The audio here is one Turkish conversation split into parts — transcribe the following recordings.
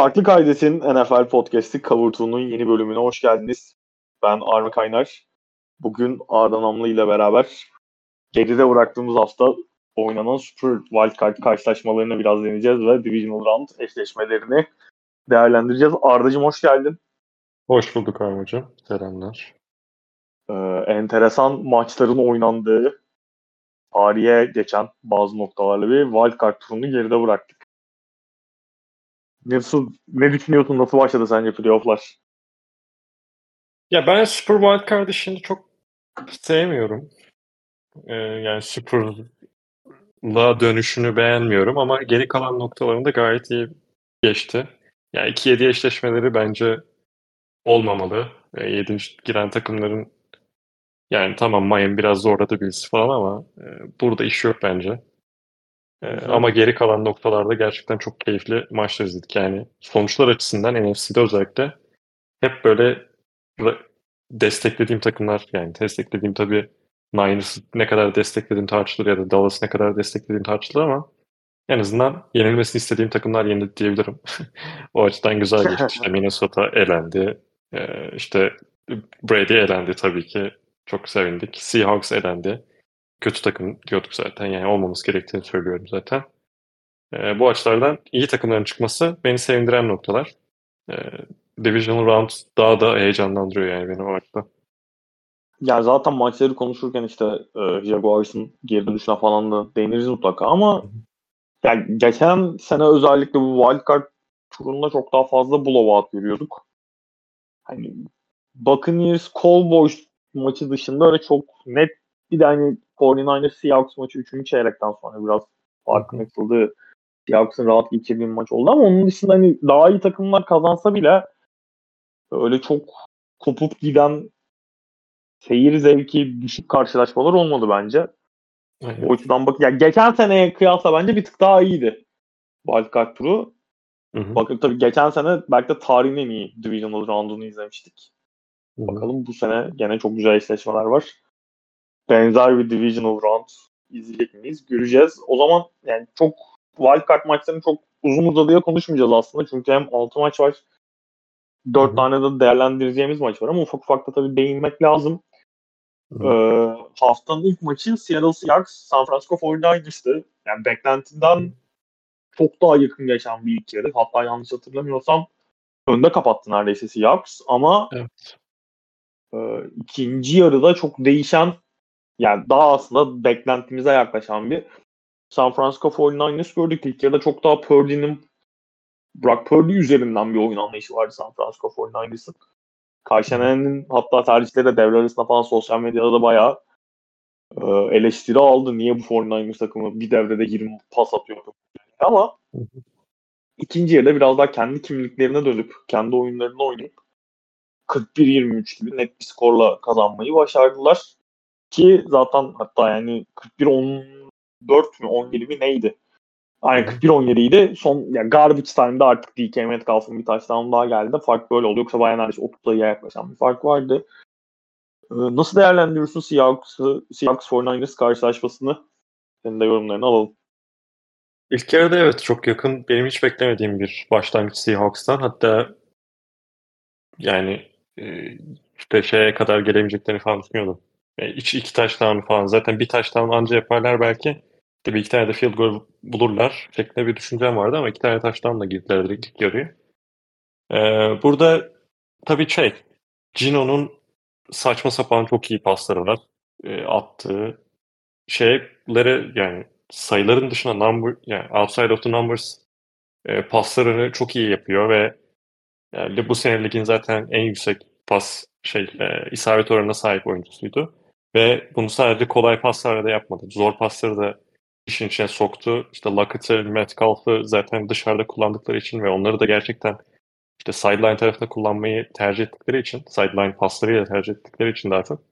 Farklı Kaydet'in NFL Podcast'i Cover yeni bölümüne hoş geldiniz. Ben Armi Kaynar. Bugün Arda Namlı ile beraber geride bıraktığımız hafta oynanan Super Wildcard karşılaşmalarını biraz deneyeceğiz ve Divisional Round eşleşmelerini değerlendireceğiz. Arda'cığım hoş geldin. Hoş bulduk Hocam. Selamlar. Ee, enteresan maçların oynandığı tarihe geçen bazı noktalarla bir wildcard turunu geride bıraktık. Nasıl, ne düşünüyorsun? Nasıl başladı sence playofflar? Ya ben Super Wildcard işini çok sevmiyorum. Ee, yani Super'la dönüşünü beğenmiyorum ama geri kalan noktalarında gayet iyi geçti. Yani 2-7 eşleşmeleri bence olmamalı. E, 7. giren takımların yani tamam Miami biraz zorladı birisi falan ama e, burada iş yok bence. E, ama geri kalan noktalarda gerçekten çok keyifli maçlar izledik. Yani sonuçlar açısından NFC'de özellikle hep böyle desteklediğim takımlar yani desteklediğim tabii Niners'ı ne kadar desteklediğim tartışılır ya da Dallas'ı ne kadar desteklediğim tartışılır ama en azından yenilmesini istediğim takımlar yenildi diyebilirim. o açıdan güzel geçti. İşte Minnesota elendi. Ee, işte Brady elendi tabii ki. Çok sevindik. Seahawks elendi. Kötü takım diyorduk zaten. Yani olmamız gerektiğini söylüyorum zaten. Ee, bu açılardan iyi takımların çıkması beni sevindiren noktalar. Ee, Divisional Round daha da heyecanlandırıyor yani beni o açıdan. Yani zaten maçları konuşurken işte e, Jaguars'ın geri dönüşüne falan da değiniriz mutlaka ama yani geçen sene özellikle bu wildcard turunda çok daha fazla blowout görüyorduk. Hani Buccaneers Cowboys maçı dışında öyle çok net bir de hani 49ers Seahawks maçı 3. çeyrekten sonra biraz farkın açıldığı Seahawks'ın rahat geçirdiği bir maç oldu ama onun dışında hani daha iyi takımlar kazansa bile öyle çok kopup giden seyir zevki düşük karşılaşmalar olmadı bence. Aynen. O açıdan bak yani geçen seneye kıyasla bence bir tık daha iyiydi Wildcard turu. Bakın tabii geçen sene belki de tarihin en iyi Divisional Round'unu izlemiştik. Hı-hı. Bakalım bu sene gene çok güzel eşleşmeler var. Benzer bir Divisional Round izleyecek miyiz? Göreceğiz. O zaman yani çok Wildcard maçlarını çok uzun uzadıya konuşmayacağız aslında. Çünkü hem 6 maç var. 4 tane de değerlendireceğimiz maç var ama ufak ufak da tabii değinmek lazım. Ee, haftanın ilk maçı Seattle Seahawks San Francisco 49ers'tı. Yani beklentiden çok daha yakın geçen bir ilk yarı. Hatta yanlış hatırlamıyorsam önde kapattı neredeyse Seahawks ama evet. e, ikinci yarıda çok değişen yani daha aslında beklentimize yaklaşan bir San Francisco 49ers gördük. İlk yarıda çok daha Purdy'nin Brock Purdy üzerinden bir oyun anlayışı vardı San Francisco 49ers'ın. Kayşenen'in hatta tercihleri de devre arasında falan sosyal medyada da bayağı e, eleştiri aldı. Niye bu 49ers takımı bir devrede 20 pas atıyor? Ama ikinci yarıda biraz daha kendi kimliklerine dönüp kendi oyunlarını oynayıp 41-23 gibi net bir skorla kazanmayı başardılar. Ki zaten hatta yani 41-14 mü 17 mi neydi? Aynen 41-17 idi. Son yani garbage time'da artık DK Metcalf'ın bir touchdown daha geldi. Fark böyle oldu. Yoksa bayağı neredeyse 30 sayıya yaklaşan bir fark vardı. Ee, nasıl değerlendiriyorsun Seahawks'ı, Seahawks 49ers karşılaşmasını? Senin de yorumlarını alalım. İlk yarıda evet çok yakın. Benim hiç beklemediğim bir başlangıç Seahawks'tan. Hatta yani e, işte şeye kadar gelemeyeceklerini falan düşünüyordum. Yani iki, iki touchdown falan. Zaten bir touchdown anca yaparlar belki. Tabii iki tane de field goal bulurlar şeklinde bir düşüncem vardı ama iki tane taştan da girdiler ilk yarıya. Ee, burada tabii şey, Gino'nun saçma sapan çok iyi pasları var. E, attığı şeyleri yani sayıların dışında number yani outside of the numbers e, paslarını çok iyi yapıyor ve yani bu sene zaten en yüksek pas şey e, isabet oranına sahip oyuncusuydu. Ve bunu sadece kolay paslarla da yapmadı. Zor pasları da işin içine soktu. İşte Lockett'ı, Metcalf'ı zaten dışarıda kullandıkları için ve onları da gerçekten işte sideline tarafında kullanmayı tercih ettikleri için, sideline paslarıyla tercih ettikleri için daha çok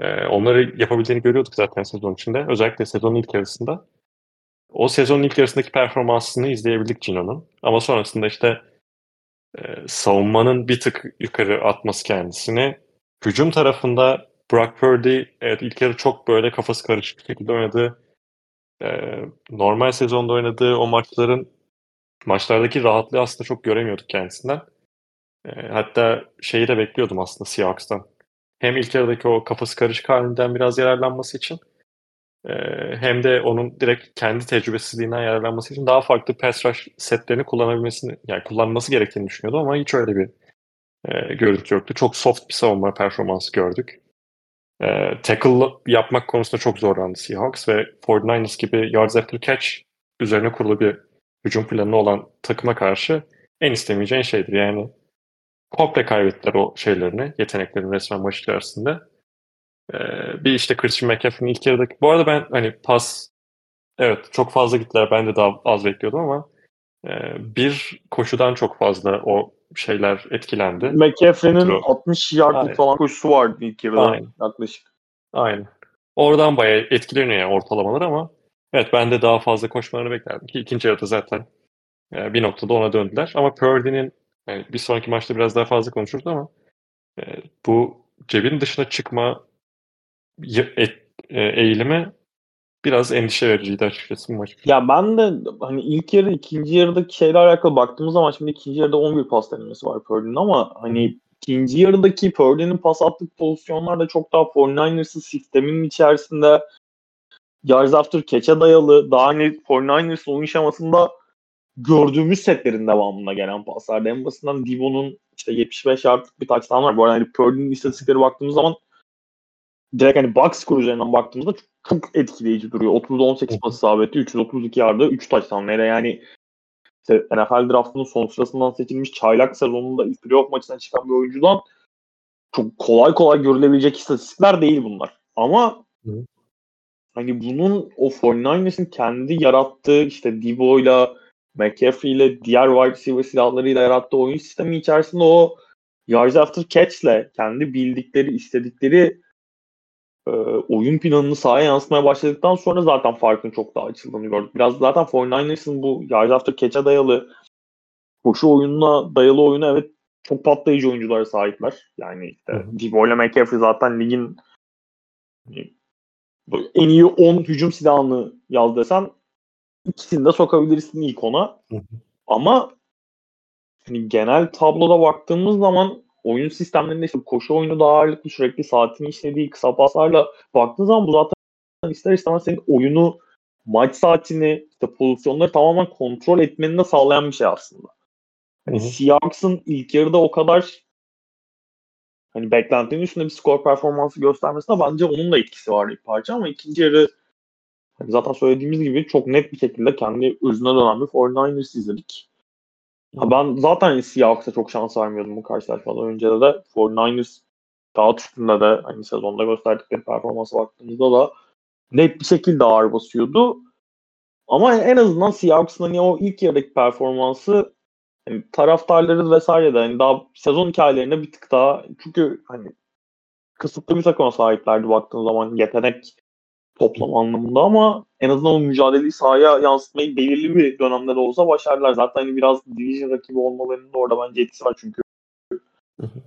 e, onları yapabildiğini görüyorduk zaten sezon içinde. Özellikle sezonun ilk yarısında. O sezonun ilk yarısındaki performansını izleyebildik Gino'nun. Ama sonrasında işte e, savunmanın bir tık yukarı atması kendisini. Hücum tarafında Brock Purdy evet ilk yarı çok böyle kafası karışık şekilde oynadı. Ee, normal sezonda oynadığı o maçların maçlardaki rahatlığı aslında çok göremiyorduk kendisinden. E, hatta şeyi de bekliyordum aslında Seahawks'tan. Hem ilk yarıdaki o kafası karışık halinden biraz yararlanması için e, hem de onun direkt kendi tecrübesizliğinden yararlanması için daha farklı pass rush setlerini kullanabilmesini, yani kullanması gerektiğini düşünüyordum ama hiç öyle bir e, görüntü yoktu. Çok soft bir savunma performansı gördük. E, tackle yapmak konusunda çok zorlandı Seahawks ve 49ers gibi yards after catch üzerine kurulu bir hücum planı olan takıma karşı en istemeyeceğin şeydir. Yani komple kaybettiler o şeylerini, yeteneklerini resmen maç içerisinde. Ee, bir işte Christian McCaffrey'in ilk yarıdaki... Bu arada ben hani pas evet çok fazla gittiler. Ben de daha az bekliyordum ama bir koşudan çok fazla o şeyler etkilendi. McCaffrey'nin 60 yardlık falan koşusu vardı ilk yarıda Aynen. yaklaşık. Aynen. Oradan bayağı etkileniyor yani ortalamalar ama evet ben de daha fazla koşmalarını beklerdim ki ikinci yarıda zaten e, bir noktada ona döndüler. Ama Purdy'nin yani bir sonraki maçta biraz daha fazla konuşuruz ama e, bu cebin dışına çıkma e, eğilimi biraz endişe vericiydi açıkçası maç. Ya ben de hani ilk yarı ikinci yarıdaki şeyle alakalı baktığımız zaman şimdi ikinci yarıda 11 pas denemesi var Purdy'nin ama hani ikinci yarıdaki Purdy'nin pas attığı pozisyonlar da çok daha 49ers'ın sisteminin içerisinde yards after catch'e dayalı daha hani 49ers'ın oyun şemasında gördüğümüz setlerin devamında gelen paslar. En basından Divo'nun işte 75 yardlık bir touchdown var. Bu arada hani Purdy'nin istatistikleri baktığımız zaman direkt hani box score üzerinden baktığımızda çok, çok etkileyici duruyor. 30'da 18 pas isabeti, 332 yarda, 3 touchdown. Nereye yani işte NFL draftının son sırasından seçilmiş çaylak sezonunda playoff maçına çıkan bir oyuncudan çok kolay kolay görülebilecek istatistikler değil bunlar. Ama Hı. hani bunun o 49ers'ın kendi yarattığı işte Debo'yla McCaffrey ile diğer wide receiver silahlarıyla yarattığı oyun sistemi içerisinde o yards after catch'le kendi bildikleri, istedikleri e, oyun planını sahaya yansıtmaya başladıktan sonra zaten farkın çok daha açıldığını gördük. Biraz zaten 49ers'ın bu yards after catch'e dayalı koşu oyununa dayalı oyunu evet çok patlayıcı oyunculara sahipler. Yani işte Debo ile McCaffrey zaten ligin en iyi 10 hücum silahını yaz desen ikisini de sokabilirsin ilk ona. Ama hani genel tabloda baktığımız zaman oyun sistemlerinde işte koşu oyunu daha ağırlıklı sürekli saatini işlediği kısa paslarla baktığın zaman bu zaten ister istemez senin oyunu maç saatini işte pozisyonları tamamen kontrol etmeni de sağlayan bir şey aslında. Hani Seahawks'ın ilk yarıda o kadar hani beklentinin üstünde bir skor performansı göstermesine bence onun da etkisi var ilk parça ama ikinci yarı hani zaten söylediğimiz gibi çok net bir şekilde kendi özüne dönen bir 49ers izledik. Ha ben zaten Seahawks'a çok şans vermiyordum bu karşılaşmadan önce de. 49ers kağıt üstünde de hani sezonda gösterdikleri performansa baktığımızda da net bir şekilde ağır basıyordu. Ama en azından Seahawks'ın hani o ilk yarıdaki performansı hani taraftarları vesaire de hani daha sezon hikayelerinde bir tık daha çünkü hani kısıtlı bir takıma sahiplerdi baktığın zaman yetenek toplam anlamında ama en azından o mücadeleyi sahaya yansıtmayı belirli bir dönemde de olsa başardılar. Zaten hani biraz division rakibi olmalarının da orada bence etkisi var çünkü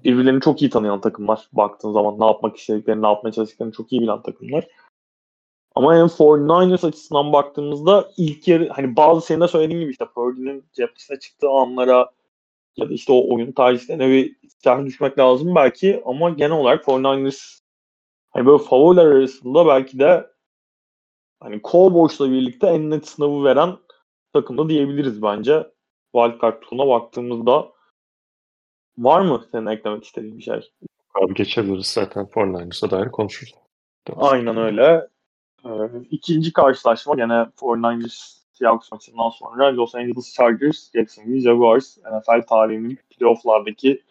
birbirlerini çok iyi tanıyan takımlar baktığın zaman ne yapmak istediklerini, ne yapmaya çalıştıklarını çok iyi bilen takımlar. Ama en 49ers açısından baktığımızda ilk yarı hani bazı senin de söylediğin gibi işte Purdy'nin cephisine çıktığı anlara ya da işte o oyun tercihlerine bir siyah düşmek lazım belki ama genel olarak 49ers hani böyle favoriler arasında belki de hani Cowboys'la birlikte en net sınavı veren takımda diyebiliriz bence. Wildcard turuna baktığımızda var mı senin eklemek istediğin bir şey? Abi geçebiliriz zaten 49ers'a dair konuşuruz. Aynen öyle. Ee, ikinci karşılaşma gene 49ers Seahawks maçından sonra Los Angeles Chargers, Jacksonville Jaguars NFL tarihinin playofflardaki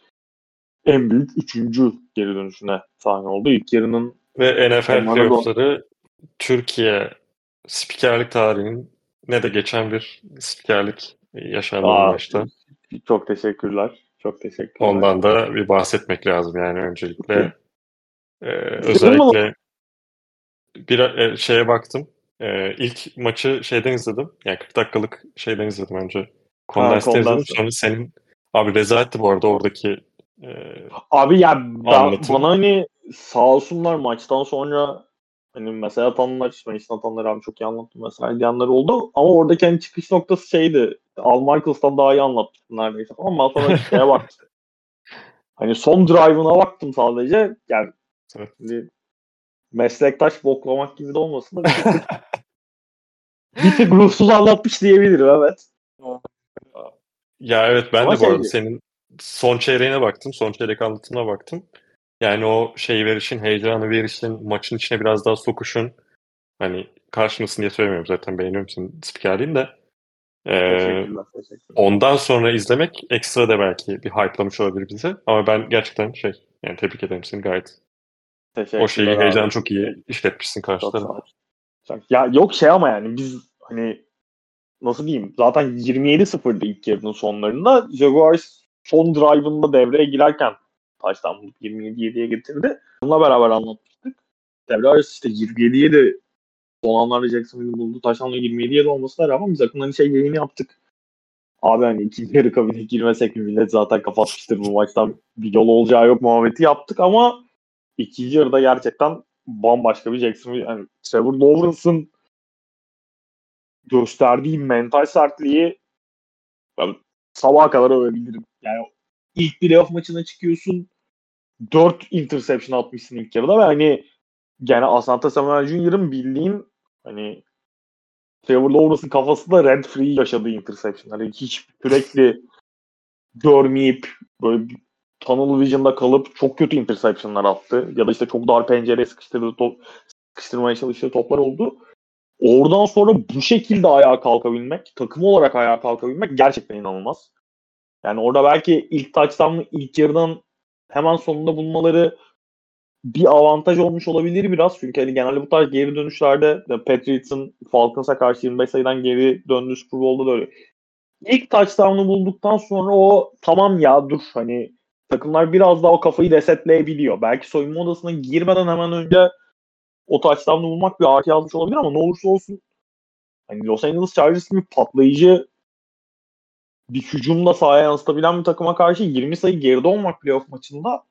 en büyük üçüncü geri dönüşüne sahne oldu. İlk yarının ve NFL playoffları Türkiye spikerlik tarihinin ne de geçen bir spikerlik yaşandı Aa, maçta. Çok teşekkürler. Çok teşekkürler. Ondan da bir bahsetmek lazım yani öncelikle. Ee, özellikle bir e, şeye baktım. Ee, ilk maçı şeyden izledim. Yani 40 dakikalık şeyden izledim önce. Kondenste izledim. Sonra senin abi rezaletti bu arada oradaki e, Abi ya ben, bana hani sağ olsunlar maçtan sonra Hani mesela atanlar, Mason atanlar abi çok iyi anlattım mesela diyenler oldu. Ama oradaki hani çıkış noktası şeydi. Al Michaels'tan daha iyi anlatmıştım neredeyse. Ama ben sonra şeye baktım. Hani son drive'ına baktım sadece. Yani evet. meslektaş boklamak gibi de olmasın da bir tık, bir tık ruhsuz anlatmış diyebilirim evet. Ya evet ben Ama de bu arada senin son çeyreğine baktım. Son çeyrek anlatımına baktım. Yani o şey verişin, heyecanı verişin, maçın içine biraz daha sokuşun. Hani karşınasın diye söylemiyorum zaten beğeniyorum senin spikerliğini de. Ee, ondan sonra izlemek ekstra da belki bir hype'lamış olabilir bize. Ama ben gerçekten şey yani tebrik ederim seni gayet. O şeyi heyecanı çok iyi işletmişsin karşı Ya yok şey ama yani biz hani nasıl diyeyim zaten 27-0'dı ilk yarının sonlarında. Jaguars son drive'ında devreye girerken taştan bulup 27-7'ye getirdi. Bununla beraber anlatmıştık. Devre arası işte 27-7 son anlarda Jacksonville'in bulduğu taştanla 27-7 olmasına rağmen biz akımdan şey yayını yaptık. Abi hani ikinci yarı kabine girmesek mi millet zaten kapatmıştır bu maçtan bir yol olacağı yok muhabbeti yaptık ama ikinci yarıda gerçekten bambaşka bir Jacksonville. Yani Trevor Lawrence'ın gösterdiği mental sertliği ben sabaha kadar övebilirim. Yani ilk playoff maçına çıkıyorsun 4 interception atmışsın ilk yarıda ve hani gene Asante Samuel Jr.'ın bildiğin hani Trevor Lawrence'ın kafasında red free yaşadığı interception. Hani hiç sürekli görmeyip böyle tunnel vision'da kalıp çok kötü interception'lar attı. Ya da işte çok dar pencereye sıkıştırdığı top, sıkıştırmaya çalıştığı toplar oldu. Oradan sonra bu şekilde ayağa kalkabilmek, takım olarak ayağa kalkabilmek gerçekten inanılmaz. Yani orada belki ilk touchdown'ı ilk yarıdan hemen sonunda bulmaları bir avantaj olmuş olabilir biraz. Çünkü hani genelde bu tarz geri dönüşlerde Patriots'ın Falcons'a karşı 25 sayıdan geri döndüğü Super Bowl'da da öyle. İlk touchdown'u bulduktan sonra o tamam ya dur hani takımlar biraz daha o kafayı resetleyebiliyor. Belki soyunma odasına girmeden hemen önce o touchdown'u bulmak bir artı yazmış olabilir ama ne olursa olsun hani Los Angeles Chargers gibi patlayıcı bir hücumda sahaya yansıtabilen bir takıma karşı 20 sayı geride olmak playoff maçında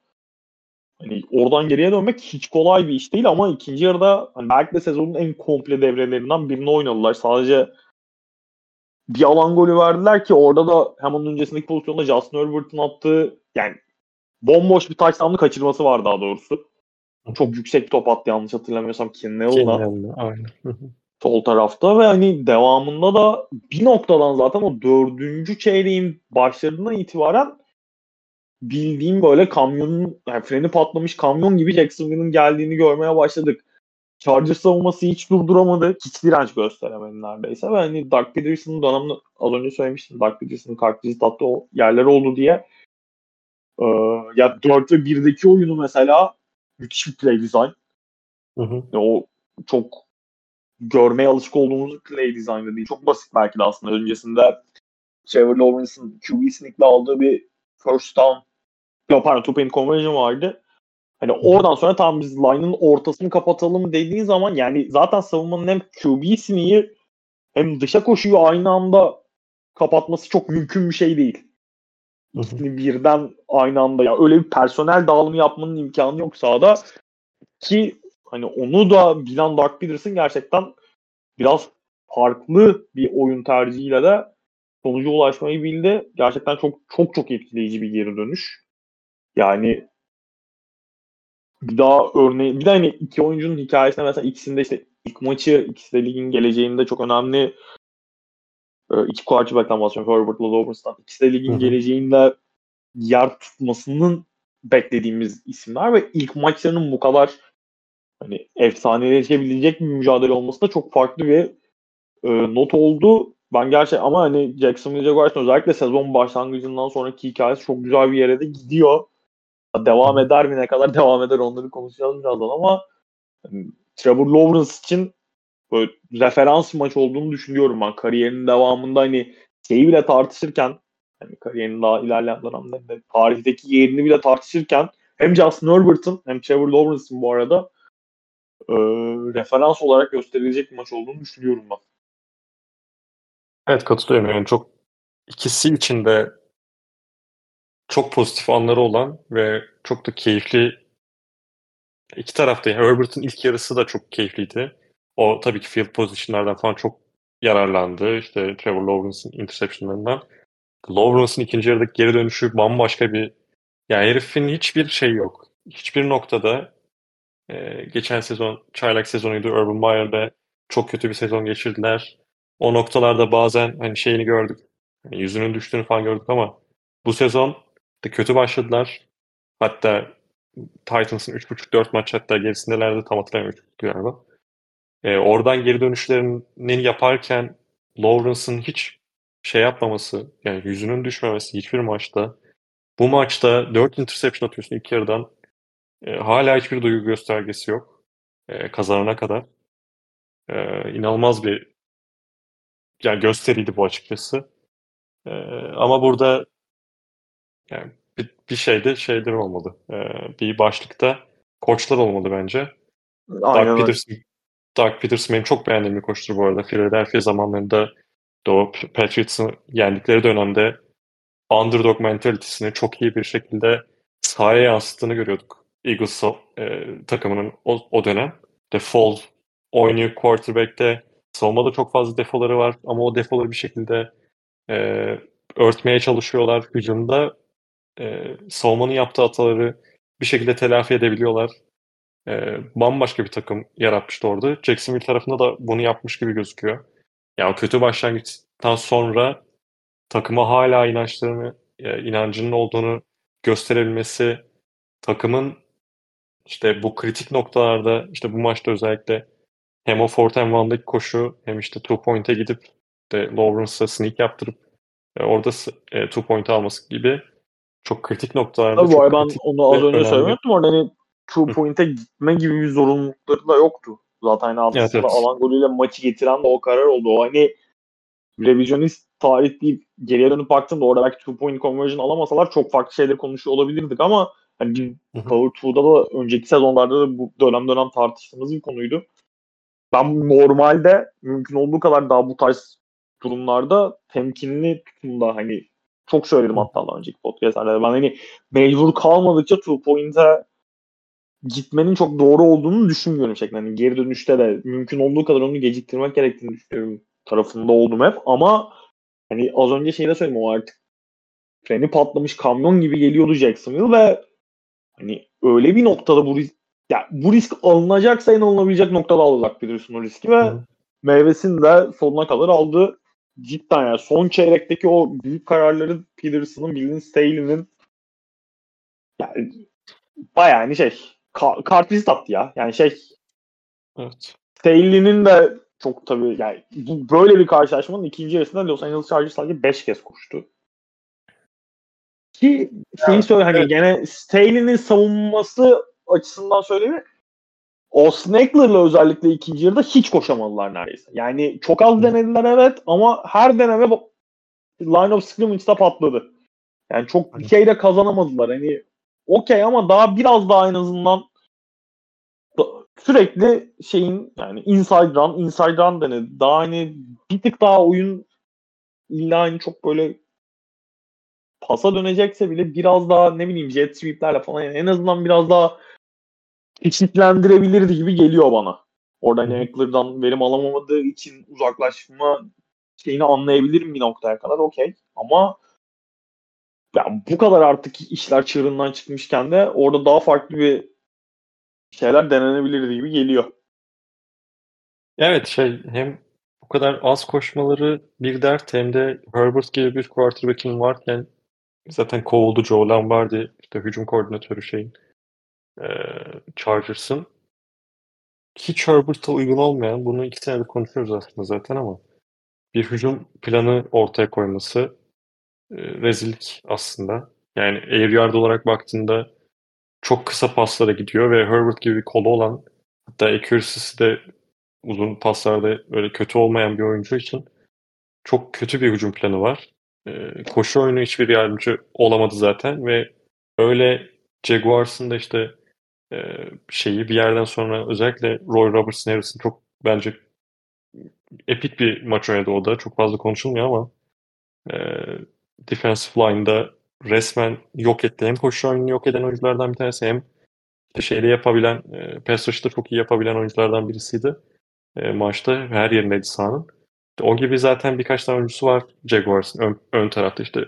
hani oradan geriye dönmek hiç kolay bir iş değil ama ikinci yarıda hani belki de sezonun en komple devrelerinden birini oynadılar. Sadece bir alan golü verdiler ki orada da hemen öncesindeki pozisyonda Justin Herbert'ın attığı yani bomboş bir touchdown'ı kaçırması var daha doğrusu. Çok yüksek top attı yanlış hatırlamıyorsam Kinnell'la. Aynen. sol tarafta ve hani devamında da bir noktadan zaten o dördüncü çeyreğin başlarından itibaren bildiğim böyle kamyonun yani freni patlamış kamyon gibi Jacksonville'ın geldiğini görmeye başladık. Chargers savunması hiç durduramadı. Hiç direnç gösteremedi neredeyse. Ve hani Doug Peterson'ın dönemini az önce söylemiştim. Doug Peterson'ın kartvizit attığı o yerler oldu diye. Ee, ya 4 ve 1'deki oyunu mesela müthiş bir play design. Hı hı. O çok görmeye alışık olduğumuz play design'da değil. Çok basit belki de aslında. Öncesinde Trevor Lawrence'ın QB sneak'le aldığı bir first down yok pardon two point conversion vardı. Hani oradan sonra tam biz line'ın ortasını kapatalım dediğin zaman yani zaten savunmanın hem QB sneak'i hem dışa koşuyu aynı anda kapatması çok mümkün bir şey değil. İkisini birden aynı anda ya öyle bir personel dağılımı yapmanın imkanı yok sahada ki hani onu da bilen Dark Peterson gerçekten biraz farklı bir oyun tercihiyle de sonuca ulaşmayı bildi. Gerçekten çok çok çok etkileyici bir geri dönüş. Yani bir daha örneği bir de hani iki oyuncunun hikayesine mesela ikisinde işte ilk maçı ikisi de ligin geleceğinde çok önemli e, iki quarterback'tan bahsediyorum. Herbert'la Lawrence'dan. İkisi de ligin Hı-hı. geleceğinde yer tutmasının beklediğimiz isimler ve ilk maçlarının bu kadar hani efsaneleşebilecek bir mücadele olması da çok farklı bir e, not oldu. Ben gerçek ama hani Jacksonville Jaguars'ın özellikle sezon başlangıcından sonraki hikayesi çok güzel bir yere de gidiyor. Devam eder mi ne kadar devam eder onları konuşacağız birazdan ama hani, Trevor Lawrence için böyle referans maç olduğunu düşünüyorum ben. Kariyerinin devamında hani şeyi bile tartışırken hani kariyerinin daha ilerleyen dönemlerinde tarihteki yerini bile tartışırken hem Justin Herbert'ın hem Trevor Lawrence'ın bu arada e, referans olarak gösterilecek bir maç olduğunu düşünüyorum ben. Evet katılıyorum. Yani çok ikisi için de çok pozitif anları olan ve çok da keyifli iki tarafta Herbert'ın ilk yarısı da çok keyifliydi. O tabii ki field position'lardan falan çok yararlandı. İşte Trevor Lawrence'ın interception'larından. Lawrence'ın ikinci yarıdaki geri dönüşü bambaşka bir yani herifin hiçbir şey yok. Hiçbir noktada e, geçen sezon çaylak sezonuydu. Urban Meyer'de çok kötü bir sezon geçirdiler. O noktalarda bazen hani şeyini gördük. Hani yüzünün düştüğünü falan gördük ama bu sezon de kötü başladılar. Hatta Titans'ın 3.5-4 maç hatta gerisindelerdi tam hatırlamıyorum galiba. E, oradan geri dönüşlerini yaparken Lawrence'ın hiç şey yapmaması, yani yüzünün düşmemesi hiçbir maçta. Bu maçta 4 interception atıyorsun ilk yarıdan. E, hala hiçbir duygu göstergesi yok. E, kazanana kadar. E, inanılmaz bir yani gösteriydi bu açıkçası. E, ama burada yani bir, bir şeyde şeyler olmalı. E, bir başlıkta koçlar olmalı bence. Aynen Doug Peterson, Doug Peterson benim çok beğendiğim bir koçtur bu arada. Philadelphia zamanlarında o Patriots'ın yendikleri dönemde underdog mentalitesini çok iyi bir şekilde sahaya yansıttığını görüyorduk. Eagles e, takımının o, o dönem. De Fall oynuyor quarterback'te. Savunmada çok fazla defoları var ama o defoları bir şekilde e, örtmeye çalışıyorlar. Hücumda e, savunmanın yaptığı hataları bir şekilde telafi edebiliyorlar. E, bambaşka bir takım yaratmıştı orada. Jacksonville tarafında da bunu yapmış gibi gözüküyor. Yani kötü başlangıçtan sonra takıma hala inançlarını, e, inancının olduğunu gösterebilmesi, takımın işte bu kritik noktalarda, işte bu maçta özellikle hem o fourth and one'daki koşu hem işte two point'e gidip de Lawrence'a sneak yaptırıp e, orada e, two point alması gibi çok kritik noktalarda Tabii çok ben onu az önce söylemiştim orada hani two point'e gitme gibi bir zorunlulukları da yoktu. Zaten hani aslında evet, evet. alan golüyle maçı getiren de o karar oldu. O hani revizyonist tarih deyip geriye dönüp baktığımda orada belki two point conversion alamasalar çok farklı şeyler konuşuyor olabilirdik ama hani Power 2'da da önceki sezonlarda da bu dönem dönem tartıştığımız bir konuydu. Ben normalde mümkün olduğu kadar daha bu tarz durumlarda temkinli tutumda hani çok söyledim hatta daha önceki podcastlerde. Ben hani mecbur kalmadıkça two point'e gitmenin çok doğru olduğunu düşünmüyorum şeklinde. Hani geri dönüşte de mümkün olduğu kadar onu geciktirmek gerektiğini düşünüyorum tarafında oldum hep ama hani az önce şeyde söyledim o artık freni patlamış kamyon gibi geliyordu Jacksonville ve hani öyle bir noktada bu risk ya bu risk alınacaksa en alınabilecek noktada alacak biliyorsun o riski ve Hı. meyvesini de sonuna kadar aldı. Cidden yani son çeyrekteki o büyük kararları Peterson'ın, Bill'in, Staley'nin yani bayağı hani şey ka- kartvizit attı ya. Yani şey evet. Staley'nin de çok tabii yani bu, böyle bir karşılaşmanın ikinci yarısında Los Angeles Chargers sadece 5 kez koştu. Ki şeyi söyle hani evet. gene Staley'nin savunması açısından söyleyeyim Austin Eckler'la özellikle ikinci yarıda hiç koşamadılar neredeyse. Yani çok az denediler evet ama her deneme line of scrimmage'da patladı. Yani çok bir şeyle kazanamadılar. Hani okey ama daha biraz daha en azından sürekli şeyin yani inside run, inside run denedi. Daha hani bir tık daha oyun illa hani çok böyle pasa dönecekse bile biraz daha ne bileyim jet sweep'lerle falan yani en azından biraz daha çeşitlendirebilirdi gibi geliyor bana. Oradan Eckler'dan verim alamamadığı için uzaklaşma şeyini anlayabilirim bir noktaya kadar okey. Ama ya bu kadar artık işler çığırından çıkmışken de orada daha farklı bir şeyler denenebilirdi gibi geliyor. Evet şey hem bu kadar az koşmaları bir dert hem de Herbert gibi bir quarterback'in varken zaten kovuldu Joe Lombardi işte hücum koordinatörü şeyin e, Chargers'ın hiç Herbert'a uygun olmayan bunu iki senedir konuşuyoruz aslında zaten ama bir hücum planı ortaya koyması e, rezillik aslında. Yani air yard olarak baktığında çok kısa paslara gidiyor ve Herbert gibi bir kolu olan hatta accuracy'si de uzun paslarda böyle kötü olmayan bir oyuncu için çok kötü bir hücum planı var. Ee, koşu oyunu hiçbir yardımcı olamadı zaten ve öyle Jaguars'ın da işte e, şeyi bir yerden sonra özellikle Roy Robertson Harrison çok bence epik bir maç oynadı o da. Çok fazla konuşulmuyor ama e, defensive line'da resmen yok etti. Hem koşu oyununu yok eden oyunculardan bir tanesi hem şeyde yapabilen, e, pass rush'ı çok iyi yapabilen oyunculardan birisiydi. E, maçta her yerindeydi sahanın. O gibi zaten birkaç tane oyuncusu var Jaguars'ın ön, ön tarafta işte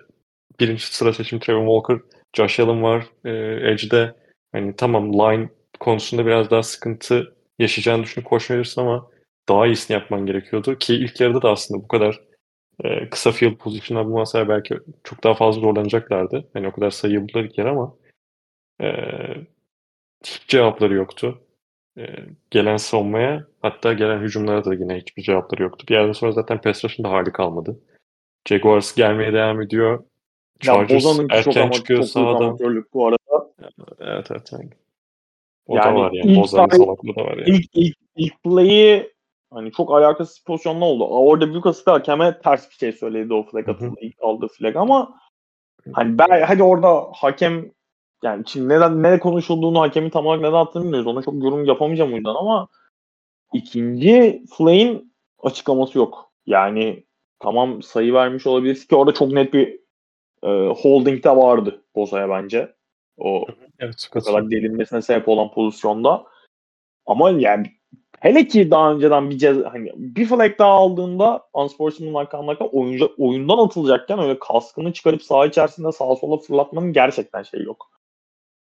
birinci sıra seçim Trevor Walker, Josh Allen var e, Edge'de. Hani tamam line konusunda biraz daha sıkıntı yaşayacağını düşünüp koşmayabilirsin ama daha iyisini yapman gerekiyordu. Ki ilk yarıda da aslında bu kadar e, kısa field pozisyonlar bulmasalar belki çok daha fazla zorlanacaklardı. Hani o kadar sayı buldular ilk yarı ama e, hiç cevapları yoktu. E, gelen savunmaya hatta gelen hücumlara da yine hiçbir cevapları yoktu. Bir yerden sonra zaten pass da hali kalmadı. Jaguars gelmeye devam ediyor. Chargers ya erken çok çıkıyor çok sağdan. bu arada. Evet evet. Yani. O yani da var yani. Bozan'ın salaklığı da var yani. İlk, ilk, ilk play'i hani çok alakasız pozisyonda oldu. Orada Lucas da hakeme ters bir şey söyledi o flag atıldı. ilk aldığı flag ama hani ben hadi orada hakem yani şimdi neden ne konuşulduğunu hakemin tam olarak neden attığını bilmiyoruz. Ona çok yorum yapamayacağım o yüzden ama ikinci Flay'in açıklaması yok. Yani tamam sayı vermiş olabilir ki orada çok net bir e, holding de vardı Boza'ya bence. O evet, kadar delinmesine sebep olan pozisyonda. Ama yani hele ki daha önceden bir ceza, hani bir flag daha aldığında unsportsmanlike conduct'a oyuncu, oyundan atılacakken öyle kaskını çıkarıp saha içerisinde sağa sola fırlatmanın gerçekten şey yok.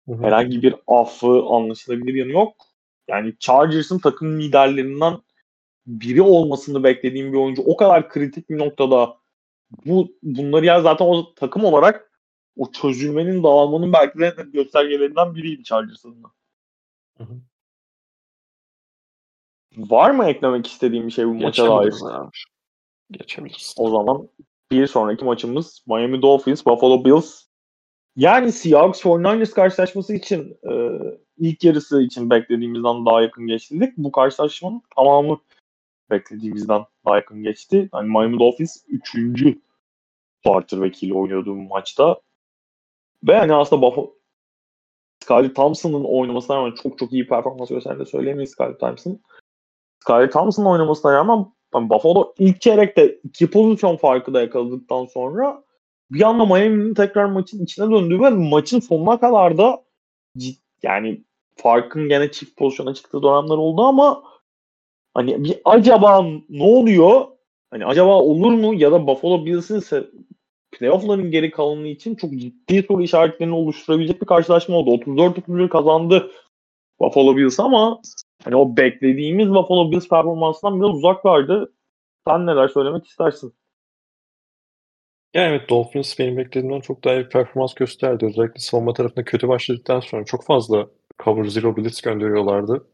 Hı hı. Herhangi bir affı anlaşılabilir yanı yok. Yani Chargers'ın takım liderlerinden biri olmasını beklediğim bir oyuncu o kadar kritik bir noktada bu bunları ya zaten o takım olarak o çözülmenin dağılmanın belki de göstergelerinden biriydi Chargers'ın. Var mı eklemek istediğim bir şey bu maça dair? Geçebiliriz. O zaman bir sonraki maçımız Miami Dolphins, Buffalo Bills. Yani Seahawks 49ers karşılaşması için e, ilk yarısı için beklediğimizden daha yakın geçtik. Bu karşılaşmanın tamamı beklediğimizden daha yakın geçti. Hani Miami Dolphins 3. quarterback'iyle oynuyordu bu maçta. Ve hani aslında Buffalo Skyler Thompson'ın oynamasına rağmen çok çok iyi performans gösterdiğini söyleyemeyiz Skyler Thompson. Skyler Thompson'ın oynamasına rağmen yani Buffalo ilk çeyrekte iki pozisyon farkı da yakaladıktan sonra bir anda Miami'nin tekrar maçın içine döndüğü ve maçın sonuna kadar da cid, yani farkın gene çift pozisyona çıktığı dönemler oldu ama hani bir acaba ne oluyor? Hani acaba olur mu ya da Buffalo Bills'in playoff'ların geri kalanı için çok ciddi soru işaretlerini oluşturabilecek bir karşılaşma oldu. 34-31 kazandı Buffalo Bills ama hani o beklediğimiz Buffalo Bills performansından biraz uzak vardı. Sen neler söylemek istersin? Ya evet Dolphins benim beklediğimden çok daha iyi bir performans gösterdi. Özellikle savunma tarafında kötü başladıktan sonra çok fazla cover zero blitz gönderiyorlardı.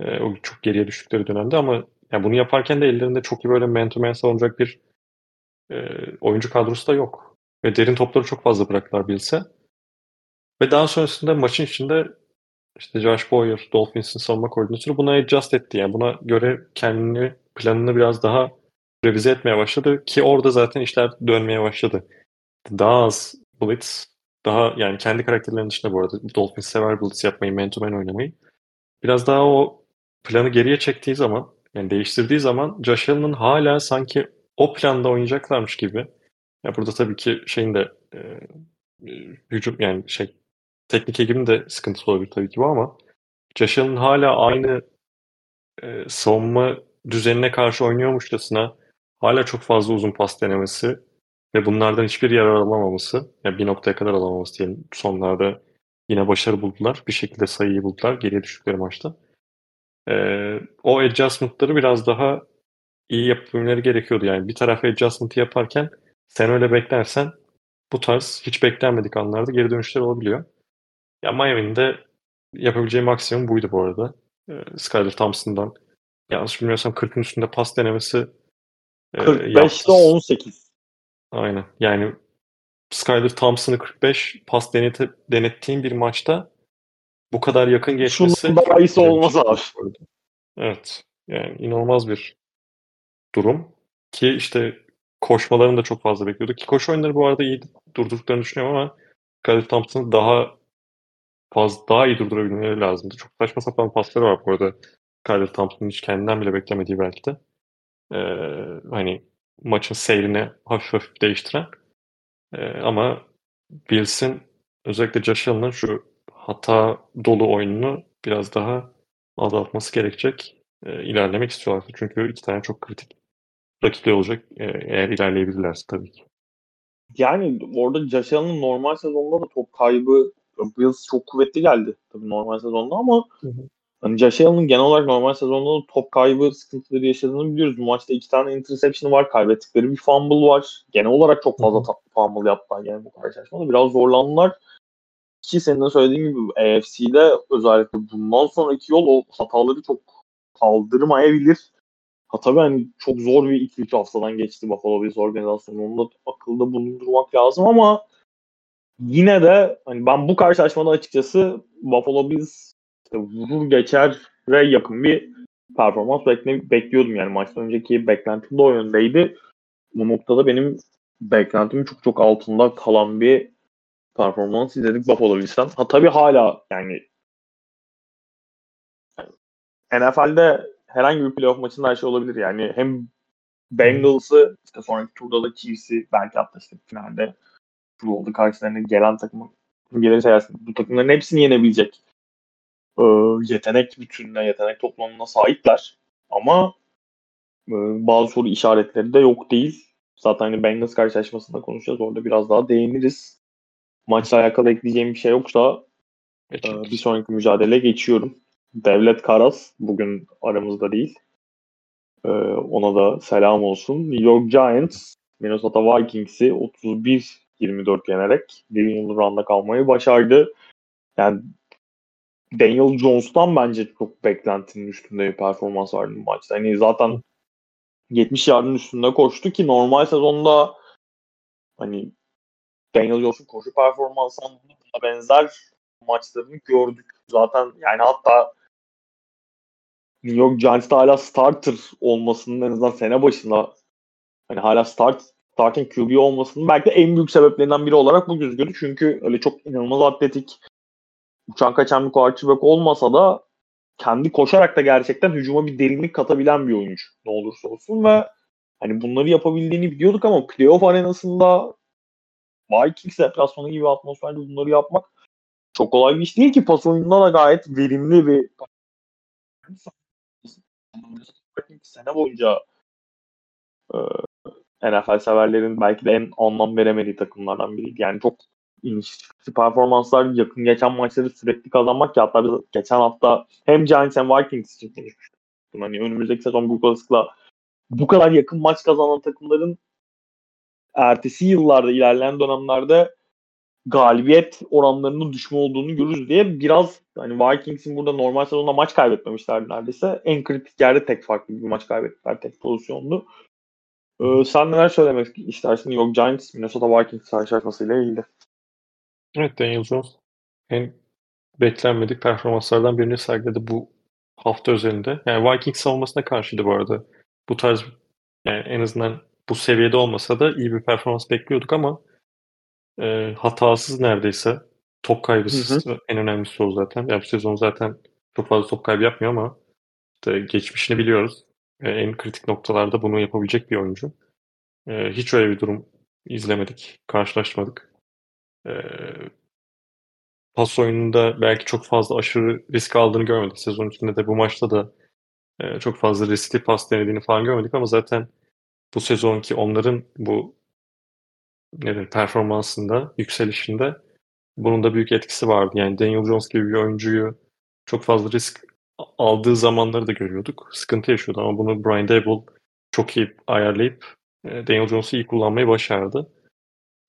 Ee, o çok geriye düştükleri dönemde ama yani bunu yaparken de ellerinde çok iyi böyle man to man savunacak bir e, oyuncu kadrosu da yok. Ve derin topları çok fazla bıraktılar Bills'e. Ve daha sonrasında maçın içinde işte Josh Boyer, Dolphins'in savunma koordinatörü buna adjust etti. Yani buna göre kendini, planını biraz daha revize etmeye başladı ki orada zaten işler dönmeye başladı. Daha az blitz, daha yani kendi karakterlerinin dışında bu arada Dolphins sever blitz yapmayı, man to man oynamayı. Biraz daha o planı geriye çektiği zaman, yani değiştirdiği zaman Josh Allen'ın hala sanki o planda oynayacaklarmış gibi. Ya burada tabii ki şeyin de e, hücum yani şey teknik ekibin de sıkıntısı olabilir tabii ki bu ama Josh Allen hala aynı e, savunma düzenine karşı oynuyormuşçasına hala çok fazla uzun pas denemesi ve bunlardan hiçbir yarar alamaması, yani bir noktaya kadar alamaması diyelim. Sonlarda yine başarı buldular. Bir şekilde sayıyı buldular geriye düştükleri maçta. Ee, o adjustment'ları biraz daha iyi yapabilmeleri gerekiyordu. Yani bir tarafa adjustment'ı yaparken sen öyle beklersen bu tarz hiç beklenmedik anlarda geri dönüşler olabiliyor. Ya Miami'nin de yapabileceği maksimum buydu bu arada. Ee, Skyler Thompson'dan yanlış bilmiyorsam 40'ın üstünde pas denemesi 45'te e, 18. Aynen. Yani Skyler Thompson'ı 45 pas denete, denettiğin bir maçta bu kadar yakın geçmesi... Şunun daha iyisi olmaz abi. Evet. Yani inanılmaz bir durum. Ki işte koşmalarını da çok fazla bekliyordu. Ki koşu oyunları bu arada iyi durdurduklarını düşünüyorum ama Skyler Thompson'ı daha fazla daha iyi durdurabilmeleri lazımdı. Çok saçma sapan pasları var bu arada. Skyler Thompson'ın hiç kendinden bile beklemediği belki de. Ee, hani maçın seyrini hafif hafif değiştiren. Ee, ama Bills'in özellikle Josh Allen'ın şu hata dolu oyununu biraz daha azaltması gerekecek. E, ilerlemek istiyorlar. Çünkü iki tane çok kritik rakipleri olacak e, eğer ilerleyebilirlerse tabii ki. Yani orada Josh Allen'ın normal sezonda da top kaybı Bills çok kuvvetli geldi tabii normal sezonda ama hı hı. Hani Allen'ın genel olarak normal sezonda da top kaybı sıkıntıları yaşadığını biliyoruz. Bu maçta iki tane interception var. Kaybettikleri bir fumble var. Genel olarak çok fazla fumble yaptılar yani bu karşılaşmada. Biraz zorlandılar. Ki senin de söylediğin gibi AFC'de özellikle bundan sonraki yol o hataları çok kaldırmayabilir. Ha tabii hani çok zor bir 2-3 haftadan geçti Buffalo Bills organizasyonu. Onu da akılda bulundurmak lazım ama yine de hani ben bu karşılaşmada açıkçası Buffalo Bills işte vurur geçer ve yakın bir performans bekle, bekliyordum yani maçtan önceki beklentim de o yöndeydi. Bu noktada benim beklentimin çok çok altında kalan bir performans izledik Buffalo Bills'ten. Ha tabii hala yani NFL'de herhangi bir playoff maçında her şey olabilir yani. Hem Bengals'ı işte sonraki turda da Chiefs'i belki hatta işte finalde Super Bowl'da karşılarına gelen takımın gelir sayarsın. Bu takımların hepsini yenebilecek e, yetenek bütününe, yetenek toplamına sahipler. Ama e, bazı soru işaretleri de yok değil. Zaten hani Bengals karşılaşmasında konuşacağız. Orada biraz daha değiniriz. Maçla alakalı ekleyeceğim bir şey yoksa e, bir sonraki mücadele geçiyorum. Devlet Karas bugün aramızda değil. Ona da selam olsun. New York Giants Minnesota Vikings'i 31-24 yenerek Divisional Round'a kalmayı başardı. Yani Daniel Jones'tan bence çok beklentinin üstünde bir performans vardı bu maçta. Hani zaten 70 yardın üstünde koştu ki normal sezonda hani Daniel Jones'un koşu performansından buna benzer maçlarını gördük. Zaten yani hatta New York Giants'ta hala starter olmasının en azından sene başında hani hala start starting QB olmasının belki de en büyük sebeplerinden biri olarak bu gözüküyordu. Çünkü öyle çok inanılmaz atletik uçan kaçan bir quarterback olmasa da kendi koşarak da gerçekten hücuma bir derinlik katabilen bir oyuncu ne olursa olsun ve hani bunları yapabildiğini biliyorduk ama playoff arenasında Vikings deplasmanı gibi atmosferde bunları yapmak çok kolay bir iş değil ki pas oyununda da gayet verimli bir sene boyunca e, NFL severlerin belki de en anlam veremediği takımlardan biriydi. Yani çok inişli performanslar yakın geçen maçları sürekli kazanmak ki hatta biz geçen hafta hem Giants hem Vikings için konuşmuştuk. Hani önümüzdeki sezon bu olasılıkla bu kadar yakın maç kazanan takımların ertesi yıllarda ilerleyen dönemlerde galibiyet oranlarının düşme olduğunu görürüz diye biraz hani Vikings'in burada normal sezonda maç kaybetmemişlerdi neredeyse. En kritik yerde tek farklı bir maç kaybettiler. Tek pozisyondu. Ee, sen neler söylemek istersin Yok Giants Minnesota Vikings karşılaşmasıyla ilgili? Evet Daniel Jones en beklenmedik performanslardan birini sergiledi bu hafta özelinde. Yani Vikings savunmasına karşıydı bu arada. Bu tarz yani en azından bu seviyede olmasa da iyi bir performans bekliyorduk ama e, hatasız neredeyse. Top kaybısız hı hı. en önemlisi o zaten. Yani bu sezon zaten çok fazla top kaybı yapmıyor ama işte geçmişini biliyoruz. E, en kritik noktalarda bunu yapabilecek bir oyuncu. E, hiç öyle bir durum izlemedik, karşılaşmadık. E, pas oyununda belki çok fazla aşırı risk aldığını görmedik. Sezon içinde de bu maçta da e, çok fazla riskli pas denediğini falan görmedik ama zaten bu sezonki onların bu nedir, performansında, yükselişinde bunun da büyük etkisi vardı. Yani Daniel Jones gibi bir oyuncuyu çok fazla risk aldığı zamanları da görüyorduk. Sıkıntı yaşıyordu ama bunu Brian Dable çok iyi ayarlayıp e, Daniel Jones'u iyi kullanmayı başardı.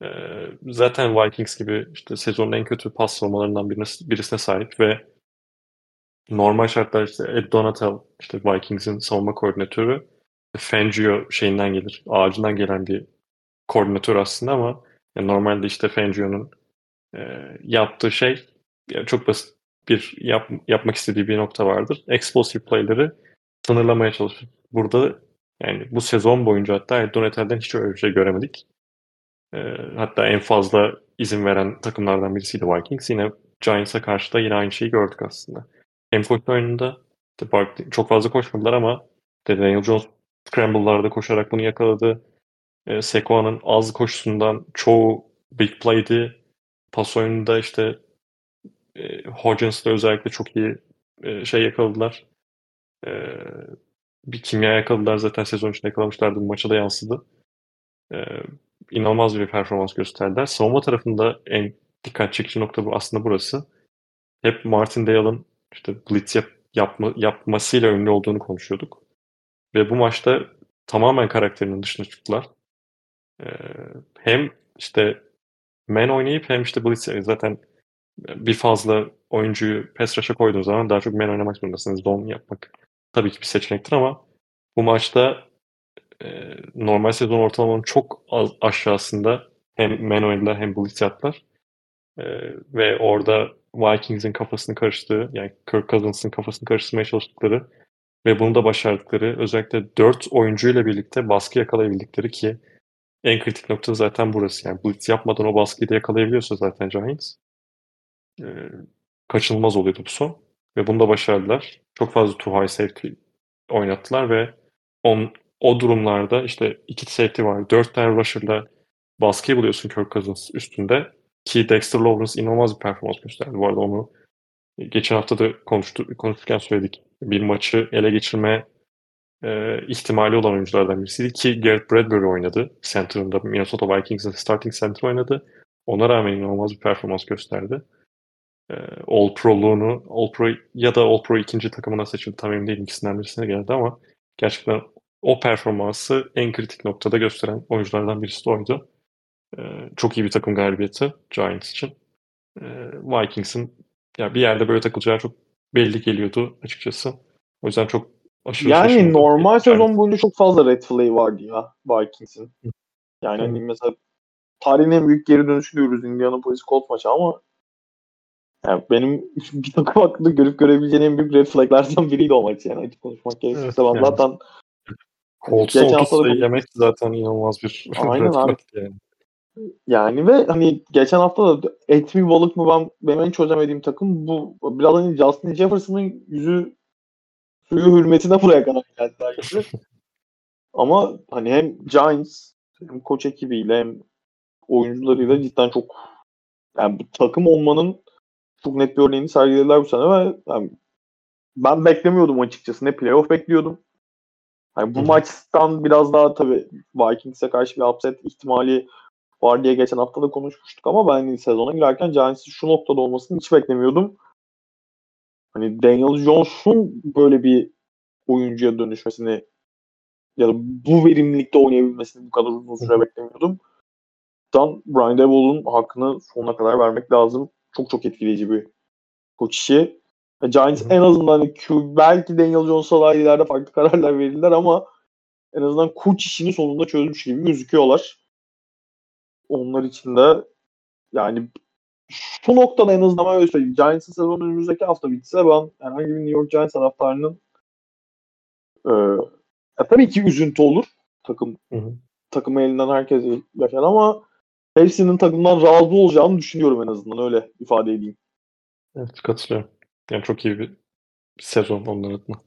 E, zaten Vikings gibi işte sezonun en kötü pas savunmalarından birisine sahip ve normal şartlar işte Ed Donatel işte Vikings'in savunma koordinatörü Fangio şeyinden gelir, ağacından gelen bir koordinatör aslında ama yani normalde işte Fangio'nun e, yaptığı şey yani çok basit bir yap, yapmak istediği bir nokta vardır. Explosive play'leri sınırlamaya çalışır. Burada yani bu sezon boyunca hatta Donatel'den hiç öyle bir şey göremedik. E, hatta en fazla izin veren takımlardan birisiydi Vikings. Yine Giants'a karşı da yine aynı şeyi gördük aslında. Hem koşu oyununda çok fazla koşmadılar ama Daniel Jones scramble'larda koşarak bunu yakaladı. E, Sekoa'nın az koşusundan çoğu big play'di. Pas oyununda işte e, Hodgins'la özellikle çok iyi e, şey yakaladılar. E, bir kimya yakaladılar zaten sezon içinde yakalamışlardı. Bu maça da yansıdı. E, inanılmaz bir performans gösterdiler. Savunma tarafında en dikkat çekici nokta bu aslında burası. Hep Martin Dale'ın işte blitz yap, yapma, yapmasıyla ünlü olduğunu konuşuyorduk. Ve bu maçta tamamen karakterinin dışına çıktılar. Ee, hem işte men oynayıp hem işte blitz zaten bir fazla oyuncuyu pass rush'a koyduğun zaman daha çok men oynamak zorundasınız. Zone yapmak tabii ki bir seçenektir ama bu maçta e, normal sezon ortalamanın çok az aşağısında hem oynadılar hem blitz yaptılar. E, ve orada Vikings'in kafasını karıştığı yani Kirk Cousins'ın kafasını karıştırmaya çalıştıkları ve bunu da başardıkları özellikle 4 oyuncuyla birlikte baskı yakalayabildikleri ki en kritik nokta zaten burası. Yani blitz yapmadan o baskıyı da yakalayabiliyorsa zaten Giants e, kaçınılmaz oluyordu bu son. Ve bunu da başardılar. Çok fazla two high safety oynattılar ve on, o durumlarda işte iki safety var. Dört tane rusher'la baskıyı buluyorsun Kirk Cousins üstünde. Ki Dexter Lawrence inanılmaz bir performans gösterdi. Bu arada onu geçen hafta da konuştu, konuşurken söyledik. Bir maçı ele geçirme e, ihtimali olan oyunculardan birisiydi ki Garrett Bradbury oynadı. Center'ında Minnesota Vikings'in starting center oynadı. Ona rağmen inanılmaz bir performans gösterdi. E, All Pro'luğunu, All Pro ya da All Pro ikinci takımına seçildi. Tam emin değilim ikisinden birisine geldi ama gerçekten o performansı en kritik noktada gösteren oyunculardan birisi de oydu. E, çok iyi bir takım galibiyeti Giants için. E, Vikings'in ya bir yerde böyle takılacağı çok belli geliyordu açıkçası. O yüzden çok aşırı Yani normal sezon boyunca çok fazla red flag vardı ya Vikings'in. Yani hani mesela tarihin en büyük geri dönüşü diyoruz Indianapolis Colts maçı ama yani benim bir takım hakkında görüp görebileceğim en büyük red flaglardan biriydi o maç yani açık konuşmak gerekirse. Evet, ben yani. zaten Colts'a 30 sayı yemek zaten inanılmaz bir Aynen abi. Yani. Yani ve hani geçen hafta da et mi balık mı ben benim en çözemediğim takım bu. Biraz hani Justin Jefferson'ın yüzü suyu hürmetine buraya kadar gibi. Ama hani hem Giants hem koç ekibiyle hem oyuncularıyla cidden çok yani bu takım olmanın çok net bir örneğini sergilediler bu sene ve yani ben beklemiyordum açıkçası. Ne playoff bekliyordum. Hani bu Hı. maçtan biraz daha tabii Vikings'e karşı bir upset ihtimali var diye geçen hafta da konuşmuştuk ama ben sezona girerken Giants'in şu noktada olmasını hiç beklemiyordum. Hani Daniel Jones'un böyle bir oyuncuya dönüşmesini ya da bu verimlilikte oynayabilmesini bu kadar uzun süre beklemiyordum. Dan Brian Daboll'un hakkını sonuna kadar vermek lazım. Çok çok etkileyici bir koç işi. Giants en azından hani Q, belki Daniel Jones'a daha ileride farklı kararlar verirler ama en azından koç işini sonunda çözmüş gibi gözüküyorlar. Onlar için de yani şu noktada en azından öyle söyleyeyim. Giants'ın sezonu önümüzdeki hafta bitse ben herhangi bir New York Giants taraftarının e, tabii ki üzüntü olur. Takım hı hı. takımı elinden herkes yaşar ama hepsinin takımdan razı olacağını düşünüyorum en azından öyle ifade edeyim. Evet katılıyorum. Yani çok iyi bir sezon onlar adına.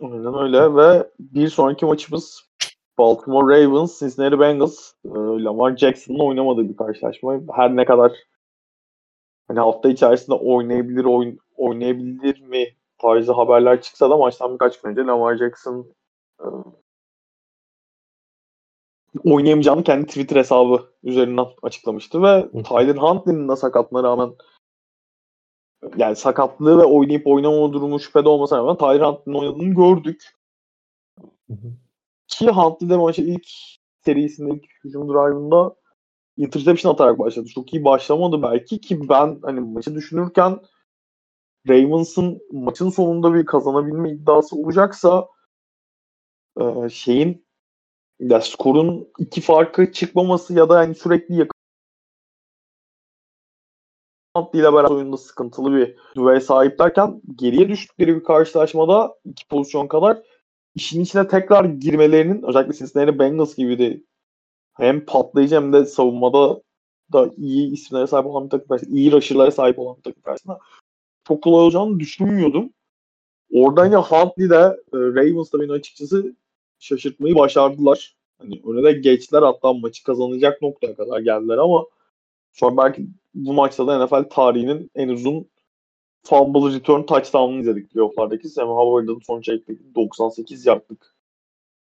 Aynen öyle ve bir sonraki maçımız Baltimore Ravens, Cincinnati Bengals, e, Lamar Jackson'ın oynamadığı bir karşılaşma. Her ne kadar hani hafta içerisinde oynayabilir oyn oynayabilir mi tarzı haberler çıksa da maçtan birkaç gün önce Lamar Jackson e, oynayamayacağını kendi Twitter hesabı üzerinden açıklamıştı ve Tyler Huntley'nin de sakatlığına rağmen yani sakatlığı ve oynayıp oynamama durumu şüphede olmasına rağmen Tyler Huntley'nin oynadığını gördük. Hı hı. Ki Huntley de maçı ilk serisinde ilk hücum drive'ında interception atarak başladı. Çok iyi başlamadı belki ki ben hani maçı düşünürken Ravens'ın maçın sonunda bir kazanabilme iddiası olacaksa şeyin ya skorun iki farkı çıkmaması ya da yani sürekli yakın ile beraber oyunda sıkıntılı bir düveye sahiplerken geriye düştükleri bir karşılaşmada iki pozisyon kadar işin içine tekrar girmelerinin özellikle Cincinnati Bengals gibi de hem patlayıcı hem de savunmada da iyi isimlere sahip olan bir takım karşısında, iyi rusher'lara sahip olan bir takım karşısında çok kolay olacağını düşünmüyordum. Oradan ya Huntley de e, Ravens da beni açıkçası şaşırtmayı başardılar. Hani öne de geçtiler hatta maçı kazanacak noktaya kadar geldiler ama sonra belki bu maçta da NFL tarihinin en uzun fumble return touchdown'ını izledik playoff'lardaki. Sam Howard'ın son çektiği 98 yardlık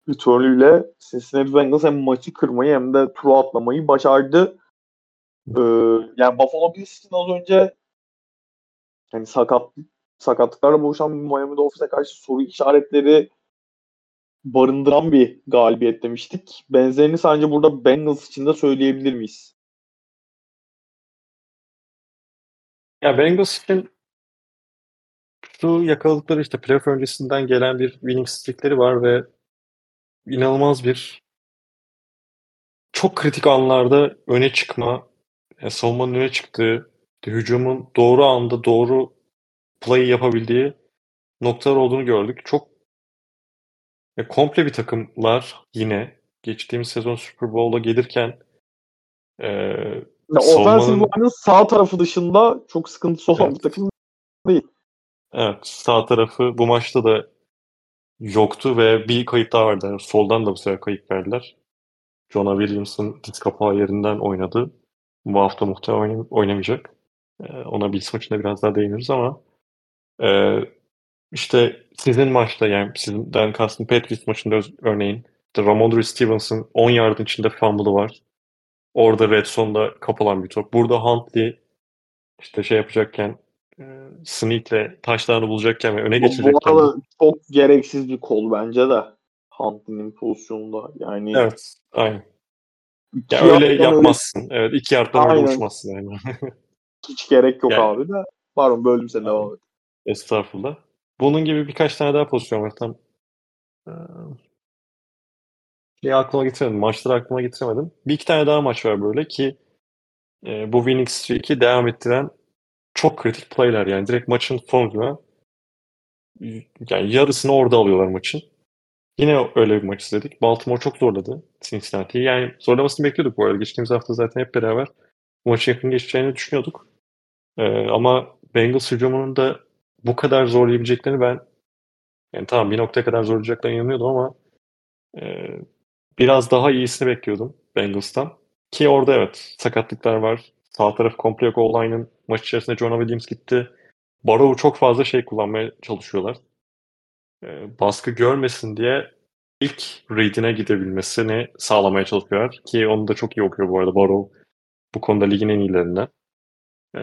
return'üyle Cincinnati Bengals hem maçı kırmayı hem de turu atlamayı başardı. Ee, yani Buffalo Bills'in az önce yani sakat sakatlıklarla boğuşan Miami Dolphins'e karşı soru işaretleri barındıran bir galibiyet demiştik. Benzerini sence burada Bengals için de söyleyebilir miyiz? Ya Bengals için şu yakaladıkları işte playoff öncesinden gelen bir winning streakleri var ve inanılmaz bir çok kritik anlarda öne çıkma, yani savunmanın öne çıktığı, hücumun doğru anda doğru play yapabildiği noktalar olduğunu gördük. Çok ya, komple bir takımlar yine geçtiğimiz sezon Super Bowl'a gelirken e, ya, savunmanın... Offensive sağ tarafı dışında çok sıkıntısı olan evet. bir takım değil. Evet sağ tarafı bu maçta da yoktu ve bir kayıp daha vardı. Yani soldan da bu sefer kayıp verdiler. Jonah Williams'ın diz kapağı yerinden oynadı. Bu hafta muhtemelen oynamayacak. Ee, ona bir maçında biraz daha değiniriz ama e, işte sizin maçta yani sizden kastım Patriots maçında örneğin işte Ramondre Stevenson 10 yardın içinde fumble'ı var. Orada red zone'da kapılan bir top. Burada Huntley işte şey yapacakken e, Sneak'le taşlarını bulacakken ve öne geçirecekken. Bu arada çok gereksiz bir kol bence de Huntley'nin pozisyonunda. Yani Evet, aynen. Ya öyle yapmazsın. Öyle... Evet, iki yardtan öyle uçmazsın yani. Hiç gerek yok yani... abi de. Pardon böldüm seni devam et. Estağfurullah. Bunun gibi birkaç tane daha pozisyon var. Tam şey aklıma getiremedim. Maçları aklıma getiremedim. Bir iki tane daha maç var böyle ki e, bu winning streak'i devam ettiren çok kritik playler yani direkt maçın sonunda yani yarısını orada alıyorlar maçın. Yine öyle bir maç izledik. Baltimore çok zorladı Cincinnati'yi. Yani zorlamasını bekliyorduk bu arada. Geçtiğimiz hafta zaten hep beraber bu maçı yakın geçeceğini düşünüyorduk. Ee, ama Bengals hücumunun da bu kadar zorlayabileceklerini ben yani tamam bir noktaya kadar zorlayacaklarına inanıyordum ama e, biraz daha iyisini bekliyordum Bengals'tan. Ki orada evet sakatlıklar var. Sağ taraf komple yok. O-line'ın maç içerisinde Jonah Williams gitti. Barrow'u çok fazla şey kullanmaya çalışıyorlar. E, baskı görmesin diye ilk read'ine gidebilmesini sağlamaya çalışıyorlar. Ki onu da çok iyi okuyor bu arada Barrow. Bu konuda ligin en iyilerinden. E,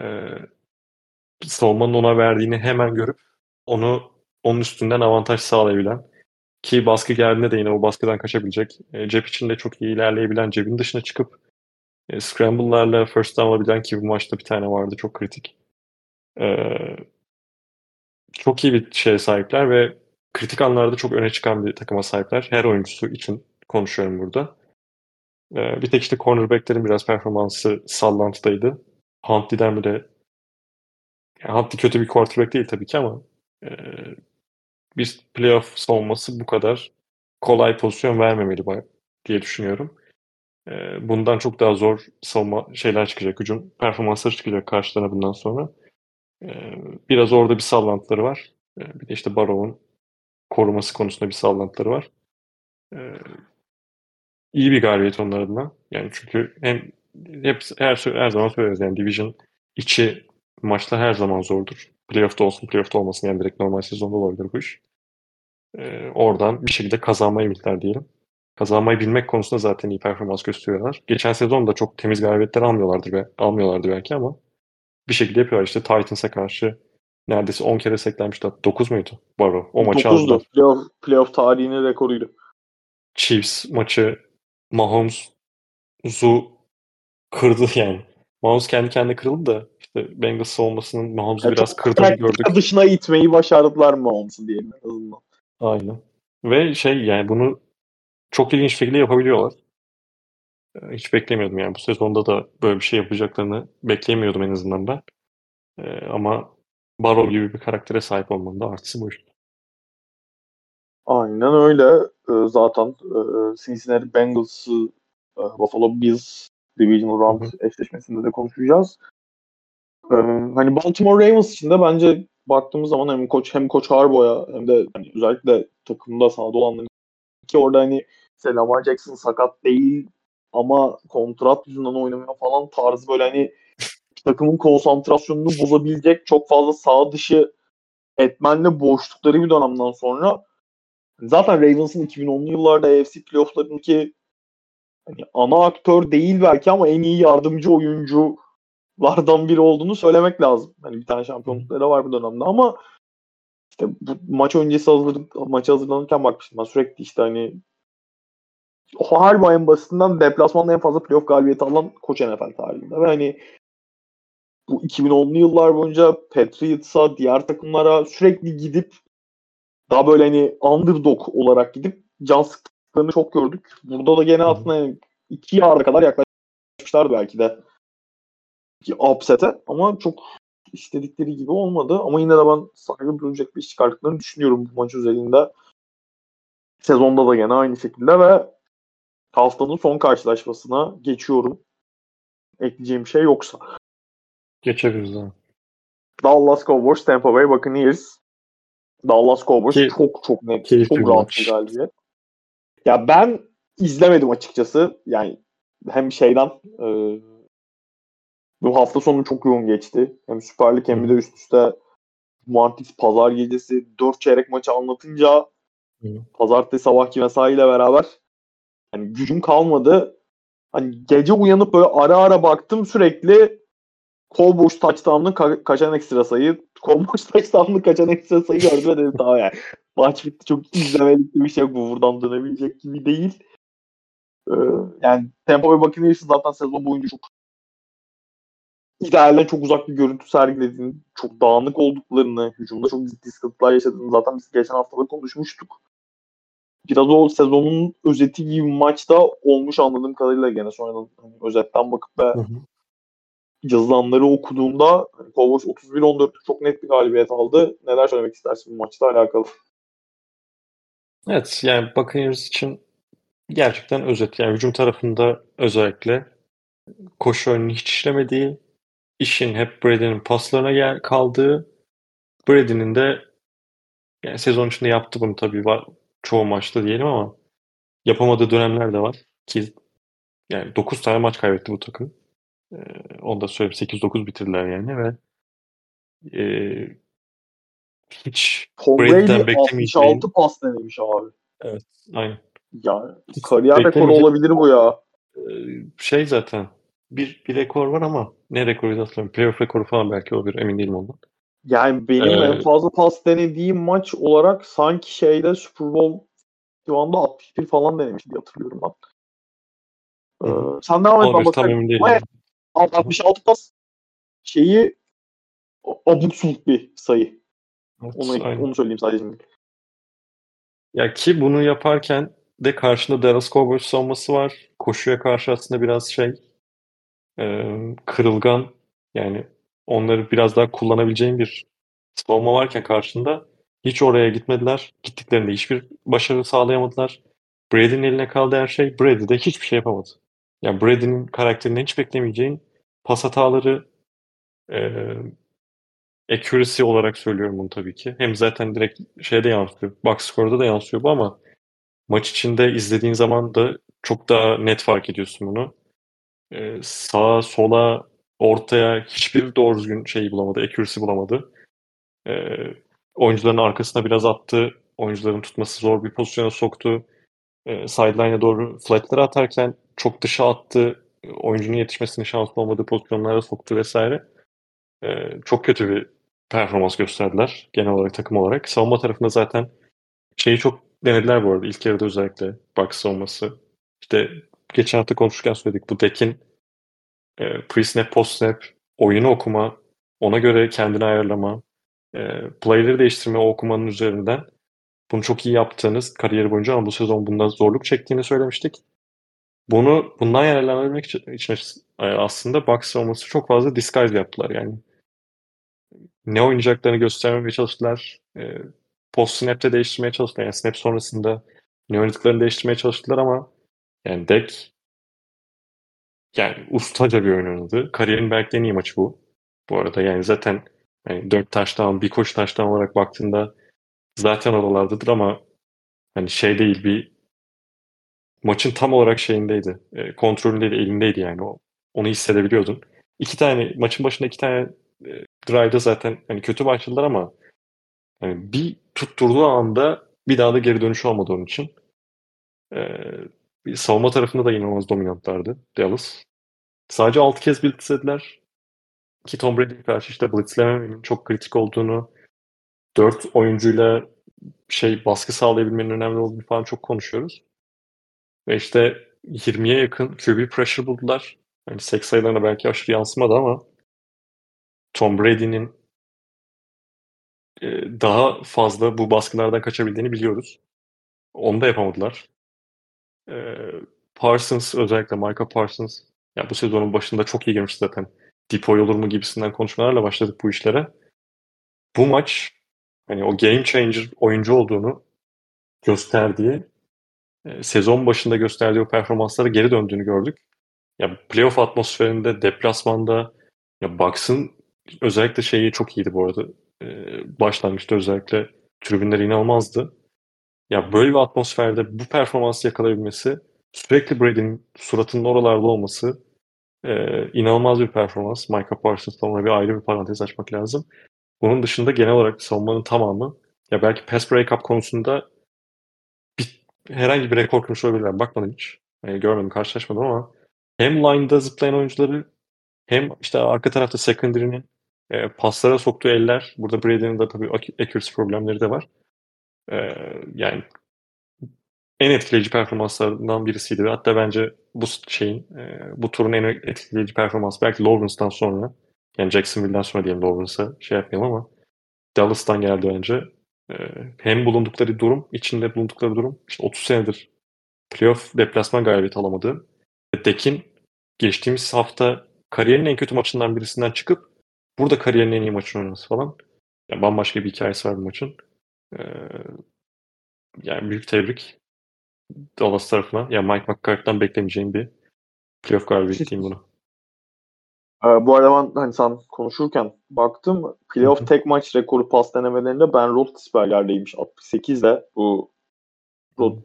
savunmanın ona verdiğini hemen görüp onu onun üstünden avantaj sağlayabilen ki baskı geldiğinde de yine o baskıdan kaçabilecek. E, cep içinde çok iyi ilerleyebilen, cebin dışına çıkıp e, scramble'larla first down alabilen ki bu maçta bir tane vardı çok kritik. E, çok iyi bir şeye sahipler ve kritik anlarda çok öne çıkan bir takıma sahipler. Her oyuncusu için konuşuyorum burada. E, bir tek işte cornerback'lerin biraz performansı sallantıdaydı. Huntley'den bile yani Huntley kötü bir quarterback değil tabii ki ama e, bir playoff savunması bu kadar kolay pozisyon vermemeli diye düşünüyorum. E, bundan çok daha zor savunma şeyler çıkacak, hücum performansları çıkacak karşılarına bundan sonra. E, biraz orada bir sallantıları var. E, bir de işte Barrow'un koruması konusunda bir sallantıları var. İyi bir galibiyet onlar adına. Yani çünkü hem hep her, her zaman söylüyoruz yani Division içi maçlar her zaman zordur. Playoff'ta olsun, playoff'ta olmasın yani direkt normal sezonda olabilir bu iş. Ee, oradan bir şekilde kazanmayı bildiler diyelim. Kazanmayı bilmek konusunda zaten iyi performans gösteriyorlar. Geçen sezon da çok temiz galibiyetler almıyorlardı ve almıyorlardı belki ama bir şekilde yapıyorlar. İşte Titans'a karşı neredeyse 10 kere seklenmişti. 9 muydu? Barrow. O maçı 9'du. aldılar. Playoff, playoff tarihinin rekoruydu. Chiefs maçı Mahomes Zu kırdı yani. Mahomes kendi kendine kırıldı da işte Bengals savunmasının Mahomes'u yani biraz kırdığını gördük. Dışına itmeyi başardılar Mahomes'u diyelim en azından. Aynen. Ve şey yani bunu çok ilginç şekilde yapabiliyorlar. Ee, hiç beklemiyordum yani bu sezonda da böyle bir şey yapacaklarını beklemiyordum en azından ben. Ee, ama Barrow gibi bir karaktere sahip olmanın da artısı bu işte. Aynen öyle. Ee, zaten e, Cincinnati Bengals'ı e, Buffalo Bills Divisional Round eşleşmesinde de konuşacağız. Ee, hani Baltimore Ravens için de bence baktığımız zaman hem koç hem koç Harbo'ya hem de hani özellikle takımda sahada olanların ki orada hani işte Lamar Jackson sakat değil ama kontrat yüzünden oynamıyor falan tarzı böyle hani takımın konsantrasyonunu bozabilecek çok fazla sağ dışı etmenle boşlukları bir dönemden sonra zaten Ravens'ın 2010'lu yıllarda AFC playoff'larındaki hani ana aktör değil belki ama en iyi yardımcı oyunculardan biri olduğunu söylemek lazım. Hani bir tane şampiyonlukları var bu dönemde ama işte bu maç öncesi hazırlık maça hazırlanırken bakmıştım ben sürekli işte hani harbi en basitinden deplasmanda en fazla playoff galibiyeti alan koç NFL tarihinde. Ve hani bu 2010'lu yıllar boyunca Patriots'a, diğer takımlara sürekli gidip daha böyle hani underdog olarak gidip can sıktıklarını çok gördük. Burada da gene aslında yani iki yarda kadar yaklaşmışlar belki de ki upset'e ama çok istedikleri gibi olmadı. Ama yine de ben saygı duyacak bir iş çıkardıklarını düşünüyorum bu maç özelinde. Sezonda da gene aynı şekilde ve haftanın son karşılaşmasına geçiyorum. Ekleyeceğim şey yoksa. Geçebiliriz abi. Dallas Cowboys, Tampa Bay Buccaneers. Dallas Cowboys Ki, çok çok net, çok bir rahat bir galibiyet. Ya ben izlemedim açıkçası. Yani hem şeyden e, bu hafta sonu çok yoğun geçti. Hem Süper Lig hem de üst üste Cumartesi pazar gecesi 4 çeyrek maçı anlatınca Hı. pazartesi sabahki mesaiyle beraber hani gücüm kalmadı. Hani gece uyanıp böyle ara ara baktım sürekli Cowboys touchdown'lı ka- kaçan ekstra sayı, Cowboys touchdown'lı kaçan ekstra sayı gördüm ve dedim tamam yani. Maç bitti çok izlemelik bir şey bu buradan dönebilecek gibi değil. Ee, yani Tampa Bay Buccaneers'ın zaten sezon boyunca çok idealden çok uzak bir görüntü sergilediğini, çok dağınık olduklarını, hücumda çok ciddi sıkıntılar yaşadığını zaten biz geçen hafta da konuşmuştuk. Biraz o sezonun özeti gibi bir maçta olmuş anladığım kadarıyla gene sonradan hani özetten bakıp ve Hı hı. yazılanları okuduğumda hani Cowboys 31-14 çok net bir galibiyet aldı. Neler söylemek istersin bu maçla alakalı? Evet yani Buccaneers için gerçekten özet. Yani hücum tarafında özellikle koşu oyununu hiç işlemediği, işin hep Brady'nin paslarına gel kaldığı, Brady'nin de yani sezon içinde yaptı bunu tabii var çoğu maçta diyelim ama yapamadığı dönemler de var ki yani 9 tane maç kaybetti bu takım. Ee, onu da söyleyeyim 8-9 bitirdiler yani ve e, hiç Tom Brady'den Brady beklemeyeceğin 66 pas denemiş abi. aynen. Yani kariyer rekoru olabilir bu ya. Ee, şey zaten bir, bir rekor var ama ne rekoru hatırlamıyorum. Playoff rekoru falan belki olabilir. Emin değilim ondan. Yani benim Ee, en fazla pas denediğim maç olarak sanki şeyde Super Bowl şu anda 61 falan denemiş diye hatırlıyorum ben. Ee, sen devam et ben bakarım. Ama 66 pas şeyi abuk subuk bir sayı. Evet, Onu, aynen. onu söyleyeyim sadece. Ya ki bunu yaparken de karşında Dallas Cowboys savunması var. Koşuya karşı aslında biraz şey e, kırılgan yani onları biraz daha kullanabileceğin bir savunma varken karşında hiç oraya gitmediler. Gittiklerinde hiçbir başarı sağlayamadılar. Brady'nin eline kaldı her şey. Brady de hiçbir şey yapamadı. Yani Brady'nin karakterinden hiç beklemeyeceğin pas hataları e, accuracy olarak söylüyorum bunu tabii ki. Hem zaten direkt şeyde yansıyor. Box score'da da yansıyor bu ama maç içinde izlediğin zaman da çok daha net fark ediyorsun bunu. Ee, sağa, sola, ortaya hiçbir doğru düzgün şeyi bulamadı. Accuracy bulamadı. Ee, oyuncuların arkasına biraz attı. Oyuncuların tutması zor bir pozisyona soktu. Ee, sideline'e doğru flatları atarken çok dışa attı. Oyuncunun yetişmesine şans olmadığı pozisyonlara soktu vesaire. Ee, çok kötü bir performans gösterdiler genel olarak takım olarak. Savunma tarafında zaten şeyi çok denediler bu arada ilk yarıda özellikle Bucks savunması. İşte geçen hafta konuşurken söyledik bu Dek'in e, pre-snap, post-snap oyunu okuma, ona göre kendini ayarlama, e, playleri değiştirme o okumanın üzerinden bunu çok iyi yaptığınız kariyeri boyunca ama bu sezon bunda zorluk çektiğini söylemiştik. Bunu bundan yararlanabilmek için, için e, aslında Bucks savunması çok fazla disguise yaptılar yani. Ne oynayacaklarını göstermeye çalıştılar. E, post snap'te değiştirmeye çalıştılar. Yani snap sonrasında ne oynadıklarını değiştirmeye çalıştılar ama yani Dek yani ustaca bir oyun oynadı. Kariyerin belki en iyi maçı bu. Bu arada yani zaten yani 4 taştan, bir koş taştan olarak baktığında zaten oralardadır ama hani şey değil bir maçın tam olarak şeyindeydi. E, kontrolündeydi, elindeydi yani. O, onu hissedebiliyordun. iki tane maçın başında iki tane e, drive'da zaten hani kötü başladılar ama hani bir tutturduğu anda bir daha da geri dönüş olmadı onun için. Ee, savunma tarafında da inanılmaz dominantlardı Dallas. Sadece 6 kez blitzlediler. Ki Tom Brady'ye karşı işte blitzlememenin çok kritik olduğunu, 4 oyuncuyla şey baskı sağlayabilmenin önemli olduğunu falan çok konuşuyoruz. Ve işte 20'ye yakın QB pressure buldular. Yani seks sayılarına belki aşırı yansımadı ama Tom Brady'nin e, daha fazla bu baskılardan kaçabildiğini biliyoruz. Onu da yapamadılar. E, Parsons özellikle Michael Parsons ya bu sezonun başında çok iyi girmiş zaten. Depoy olur mu gibisinden konuşmalarla başladık bu işlere. Bu maç hani o game changer oyuncu olduğunu gösterdiği e, sezon başında gösterdiği o performanslara geri döndüğünü gördük. Ya playoff atmosferinde, deplasmanda ya Bucks'ın özellikle şeyi çok iyiydi bu arada. Ee, başlangıçta özellikle tribünler inanılmazdı. Ya böyle bir atmosferde bu performansı yakalayabilmesi, sürekli Brady'nin suratının oralarda olması e, inanılmaz bir performans. Micah Parsons'ta ona bir ayrı bir parantez açmak lazım. Bunun dışında genel olarak savunmanın tamamı ya belki pass breakup konusunda bir, herhangi bir rekor kırmış olabilirler. Bakmadım hiç. Yani görmedim, karşılaşmadım ama hem line'da zıplayan oyuncuları hem işte arka tarafta secondary'nin e, paslara soktuğu eller. Burada Brady'nin de tabii accuracy problemleri de var. Yani en etkileyici performanslarından birisiydi. Hatta bence bu şeyin, bu turun en etkileyici performansı belki Lawrence'dan sonra yani Jacksonville'den sonra diyelim Lawrence'a şey yapmayalım ama Dallas'tan geldi önce. E, hem bulundukları durum, içinde bulundukları durum işte 30 senedir playoff deplasman galibiyeti alamadı. Dekin geçtiğimiz hafta kariyerinin en kötü maçından birisinden çıkıp burada kariyerinin en iyi maçını oynaması falan. Yani bambaşka bir hikayesi var bu maçın. Ee, yani büyük tebrik Dallas tarafına. Ya yani Mike McCarthy'den beklemeyeceğim bir playoff galibiyeti diyeyim bunu. Ee, bu arada ben hani sen konuşurken baktım playoff tek maç rekoru pas denemelerinde Ben Roethlisberger'deymiş 68 ile bu Rod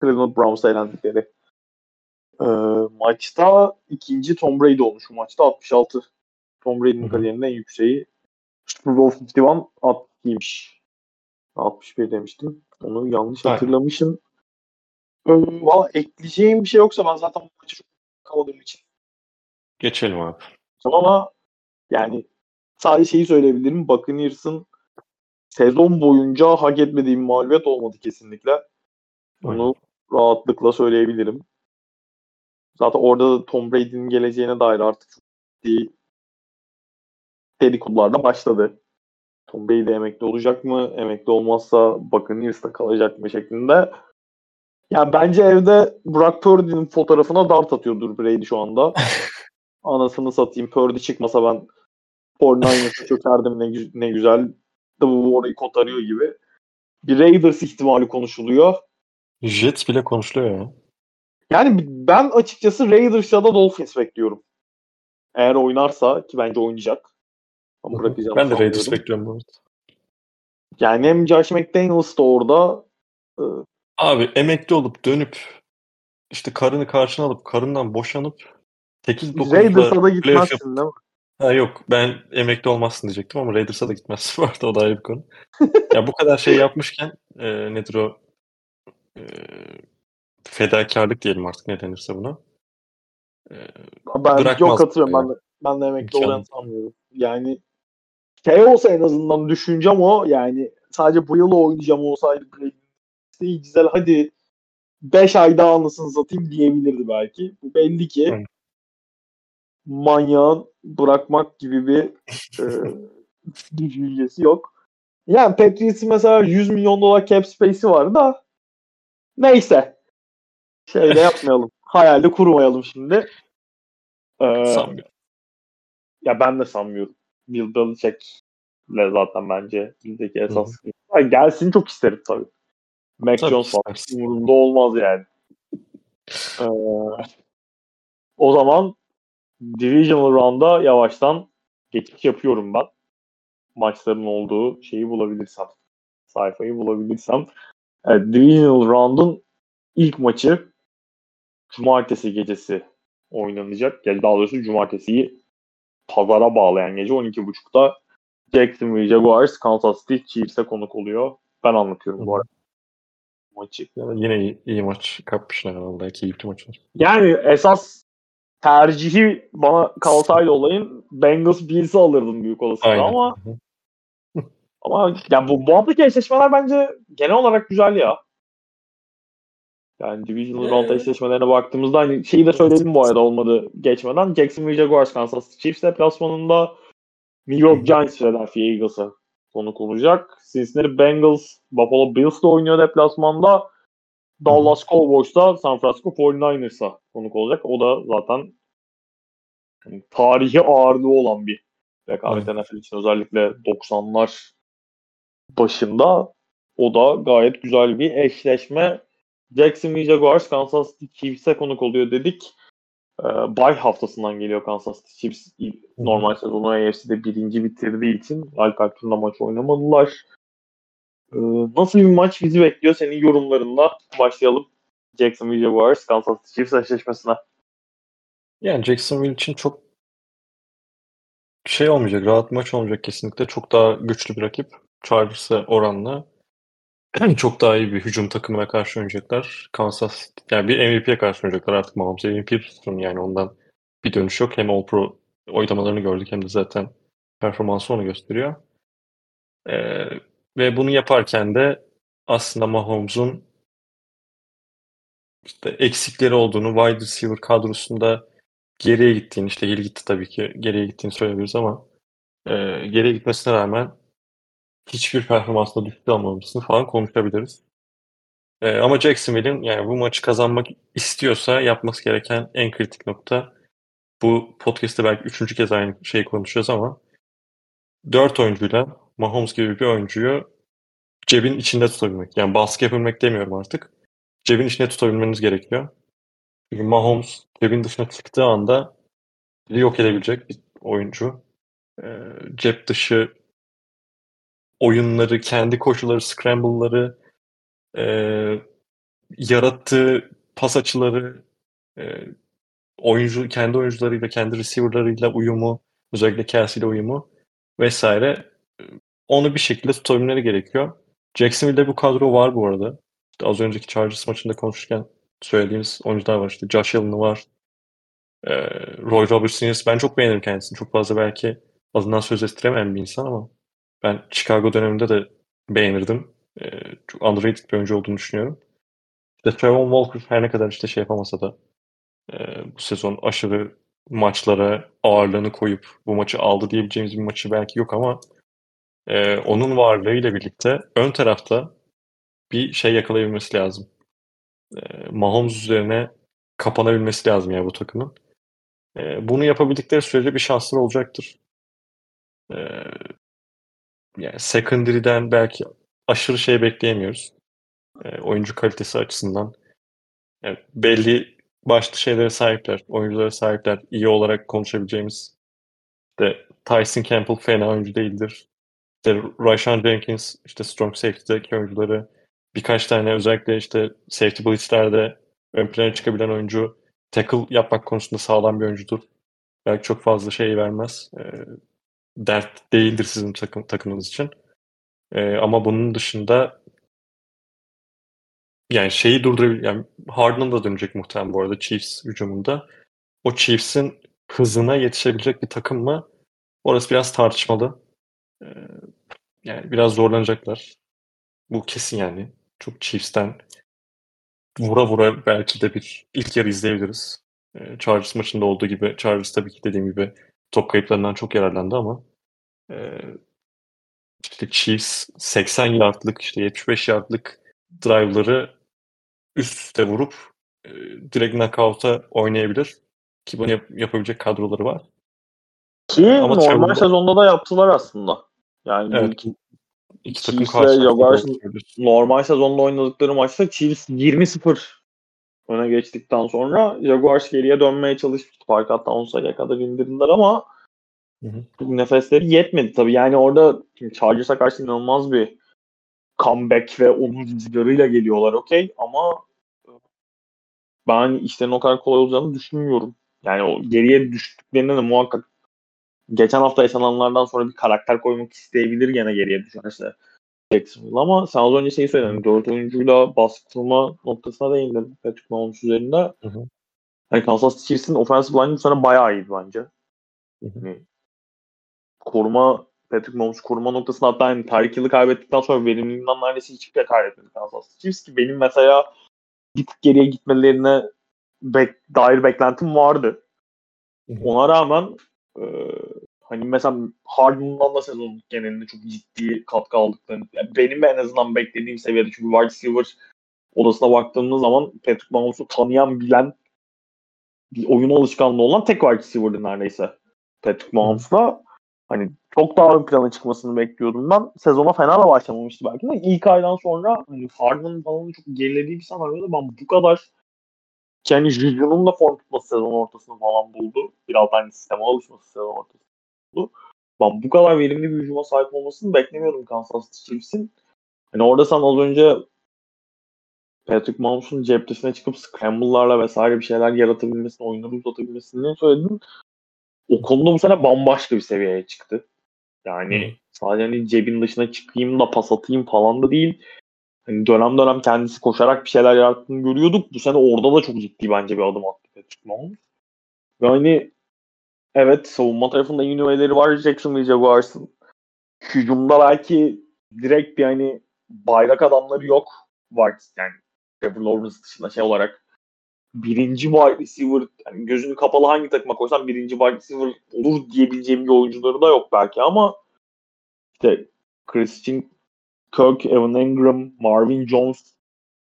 Cleveland Browns'a elendikleri e, maçta ikinci Tom Brady olmuş bu maçta 66. Tom Brady'nin kariyerinin en yükseği. Super Bowl 51 62'ymiş. 61 demiştim. Onu yanlış Aynen. hatırlamışım. Ee, Valla ekleyeceğim bir şey yoksa ben zaten bu maçı çok için. Geçelim abi. Ama yani sadece şeyi söyleyebilirim. Buccaneers'ın sezon boyunca hak etmediği mağlubiyet olmadı kesinlikle. Bunu Aynen. rahatlıkla söyleyebilirim. Zaten orada da Tom Brady'nin geleceğine dair artık ciddi dedikodular da başladı. Tom Brady emekli olacak mı? Emekli olmazsa Buccaneers'ta kalacak mı şeklinde. Ya bence evde Brock Purdy'nin fotoğrafına dart atıyordur Brady şu anda. Anasını satayım. Purdy çıkmasa ben 49ers'a çökerdim ne, ne güzel. Bu orayı kotarıyor gibi. Bir Raiders ihtimali konuşuluyor. Jets bile konuşuluyor ya. Yani ben açıkçası Raiders ya da Dolphins bekliyorum. Eğer oynarsa ki bence oynayacak. Ama bırakacağım. Ben de Raiders bekliyorum bu arada. Yani hem Josh McDaniels da orada. E, Abi emekli olup dönüp işte karını karşına alıp karından boşanıp 8-9'da Raiders'a da gitmezsin değil mi? Ha yok ben emekli olmazsın diyecektim ama Raiders'a da gitmezsin bu arada o da ayrı bir konu. ya bu kadar şey yapmışken e, nedir o e, fedakarlık diyelim artık ne denirse buna. Ee, ben yok hatırlıyorum. Ben de, ben de emekli olacağını sanmıyorum. Yani şey olsa en azından düşüneceğim o yani sadece bu yıl oynayacağım olsaydı işte güzel hadi 5 ay daha anlasını satayım diyebilirdi belki. Bu belli ki Hı. manyağın bırakmak gibi bir e, düşüncesi yok. Yani Patriots'ın mesela 100 milyon dolar cap space'i var da neyse şeyde yapmayalım. Hayalde kurmayalım şimdi. Ee, Sanmıyorum. Ya ben de sanmıyorum. Bill Belichick'le zaten bence bizdeki esas. hı Gelsin çok isterim tabii. Mac tabii Jones falan. Umurumda olmaz yani. ee, o zaman Divisional Round'a yavaştan geçiş yapıyorum ben. Maçların olduğu şeyi bulabilirsem. Sayfayı bulabilirsem. Evet, Divisional Round'un ilk maçı cumartesi gecesi oynanacak. Yani daha doğrusu cumartesiyi pazara bağlayan gece 12.30'da Jacksonville Jaguars Kansas City Chiefs'e konuk oluyor. Ben anlatıyorum bu arada maçı. Yani yine iyi, iyi maç kapmışlar vallahi keyifli maçlar. Yani esas tercihi bana kalsaydı olayın Bengals Bills'i alırdım büyük olasılıkla ama ama yani bu, bu haftaki eşleşmeler bence genel olarak güzel ya. Yani Divisional ee, Round eşleşmelerine baktığımızda hani şeyi de söyledim bu arada olmadı geçmeden. Jacksonville Jaguars Kansas City Chiefs deplasmanında New York Giants Philadelphia Eagles'a konuk olacak. Cincinnati Bengals Buffalo Bills'la oynuyor deplasmanda. Dallas Cowboys'ta San Francisco 49ers'a konuk olacak. O da zaten yani tarihi ağırlığı olan bir rekabet NFL için özellikle 90'lar başında o da gayet güzel bir eşleşme. Jacksonville Jaguars Kansas City Chiefs'e konuk oluyor dedik. Ee, bay haftasından geliyor Kansas City Chiefs. Normal sezonu AFC'de birinci bitirdiği için Wildcard turunda maç oynamadılar. Ee, nasıl bir maç bizi bekliyor? Senin yorumlarında başlayalım. Jacksonville Jaguars Kansas City Chiefs eşleşmesine. Yani Jacksonville için çok şey olmayacak, rahat maç olmayacak kesinlikle. Çok daha güçlü bir rakip. Chargers'a oranla çok daha iyi bir hücum takımına karşı oynayacaklar. Kansas yani bir MVP'ye karşı oynayacaklar artık Mahomes MVP tutsun yani ondan bir dönüş yok. Hem All Pro oynamalarını gördük hem de zaten performansı onu gösteriyor. Ee, ve bunu yaparken de aslında Mahomes'un işte eksikleri olduğunu, wide receiver kadrosunda geriye gittiğini, işte geri gitti tabii ki, geriye gittiğini söyleyebiliriz ama e, geriye gitmesine rağmen hiçbir performansla düşük olmamasını falan konuşabiliriz. E, ama Jacksonville'in yani bu maçı kazanmak istiyorsa yapması gereken en kritik nokta bu podcast'te belki üçüncü kez aynı şeyi konuşuyoruz ama dört oyuncuyla Mahomes gibi bir oyuncuyu cebin içinde tutabilmek. Yani baskı yapabilmek demiyorum artık. Cebin içinde tutabilmeniz gerekiyor. Çünkü Mahomes cebin dışına çıktığı anda yok edebilecek bir oyuncu. Ee, cep dışı oyunları, kendi koşuları, scramble'ları, e, yarattığı pas açıları, e, oyuncu kendi oyuncularıyla, kendi receiver'larıyla uyumu, özellikle Kelsey ile uyumu vesaire onu bir şekilde tutabilmeleri gerekiyor. Jacksonville'de bu kadro var bu arada. İşte az önceki Chargers maçında konuşurken söylediğimiz oyuncular var. İşte Josh Allen var. E, Roy Robertson. Ben çok beğenirim kendisini. Çok fazla belki adından söz ettiremeyen bir insan ama ben Chicago döneminde de beğenirdim. E, çok underrated bir oyuncu olduğunu düşünüyorum. İşte Trevor Walker her ne kadar işte şey yapamasa da e, bu sezon aşırı maçlara ağırlığını koyup bu maçı aldı diyebileceğimiz bir maçı belki yok ama e, onun varlığıyla birlikte ön tarafta bir şey yakalayabilmesi lazım. E, Mahomes üzerine kapanabilmesi lazım ya bu takımın. E, bunu yapabildikleri sürece bir şansları olacaktır. E, yani secondary'den belki aşırı şey bekleyemiyoruz. E, oyuncu kalitesi açısından. Yani belli başlı şeylere sahipler. Oyunculara sahipler. İyi olarak konuşabileceğimiz. İşte Tyson Campbell fena oyuncu değildir. İşte Ryshawn Jenkins işte strong safety'deki oyuncuları birkaç tane özellikle işte safety blitzlerde ön plana çıkabilen oyuncu tackle yapmak konusunda sağlam bir oyuncudur. Belki çok fazla şey vermez. E, dert değildir sizin takım, takımınız için. E, ama bunun dışında yani şeyi durdurabilir. Yani Harden da dönecek muhtemelen bu arada Chiefs hücumunda. O Chiefs'in hızına yetişebilecek bir takım mı? Orası biraz tartışmalı. Ee, yani biraz zorlanacaklar. Bu kesin yani. Çok Chiefs'ten vura vura belki de bir ilk yarı izleyebiliriz. Ee, Chargers maçında olduğu gibi Chargers tabii ki dediğim gibi top kayıplarından çok yararlandı ama e, işte Chiefs 80 yardlık işte 75 yardlık drive'ları üst üste vurup e, direkt knockout'a oynayabilir. Ki bunu yap- yapabilecek kadroları var. Ki Ama normal Trevor'da... sezonda da yaptılar aslında. Yani evet. Ilk, iki takım karşılaştı. Normal sezonda oynadıkları maçta Chiefs 20-0 öne geçtikten sonra Jaguars geriye dönmeye çalışmıştı. Fark hatta 10 sayıya kadar indirdiler ama hı hı. nefesleri yetmedi tabii. Yani orada Chargers'a karşı inanılmaz bir comeback ve onun rüzgarıyla geliyorlar okey ama ben işlerin o kadar kolay olacağını düşünmüyorum. Yani o geriye düştüklerinde de muhakkak geçen hafta yaşananlardan sonra bir karakter koymak isteyebilir gene geriye düşerse Jacksonville ama sen az önce şeyi söyledin. Dört oyuncuyla baskı kurma noktasına değindin Patrick Mahomes üzerinde. Hı hı. Yani Kansas Chiefs'in offensive line bu sene bayağı iyiydi bence. Hı hı. Yani, koruma Patrick Mahomes koruma noktasında hatta yani Tyreek Hill'i kaybettikten sonra verimliliğinden neredeyse hiçbir şey kaybetmedi Kansas Chiefs ki benim mesela bir tık geriye gitmelerine bek, dair beklentim vardı. Ona rağmen e, hani mesela Harden'dan da sezon genelinde çok ciddi katkı aldıklarını yani benim en azından beklediğim seviyede çünkü wide receiver odasına baktığımız zaman Patrick Mahomes'u tanıyan bilen bir oyun alışkanlığı olan tek wide receiver'dı neredeyse Patrick Mahomes'la. Hani çok daha ön plana çıkmasını bekliyordum ben. Sezona fena da başlamamıştı belki de ilk aydan sonra hani Harden'ın falan çok gerilediği bir senaryoda ben bu kadar kendi Juju'nun da form tutması sezon ortasını falan buldu. Biraz aynı sisteme alışması sezon ortasında buldu. Ben bu kadar verimli bir hücuma sahip olmasını beklemiyordum Kansas City Chiefs'in. Hani orada sen az önce Patrick Mahomes'un ceptesine çıkıp scramble'larla vesaire bir şeyler yaratabilmesini, oyunları uzatabilmesini söyledin. O konuda bu sene bambaşka bir seviyeye çıktı. Yani hmm. sadece hani cebin dışına çıkayım da pas atayım falan da değil. Hani dönem dönem kendisi koşarak bir şeyler yarattığını görüyorduk. Bu sene orada da çok ciddi bence bir adım attı Patrick Mahomes. Ve hani evet savunma tarafında iyi nüveleri var Jacksonville Jaguars'ın. Hücumda belki direkt bir hani bayrak adamları yok var yani Trevor Lawrence dışında şey olarak birinci wide receiver yani gözünü kapalı hangi takıma koysan birinci wide receiver olur diyebileceğim bir oyuncuları da yok belki ama işte Christian Kirk, Evan Engram, Marvin Jones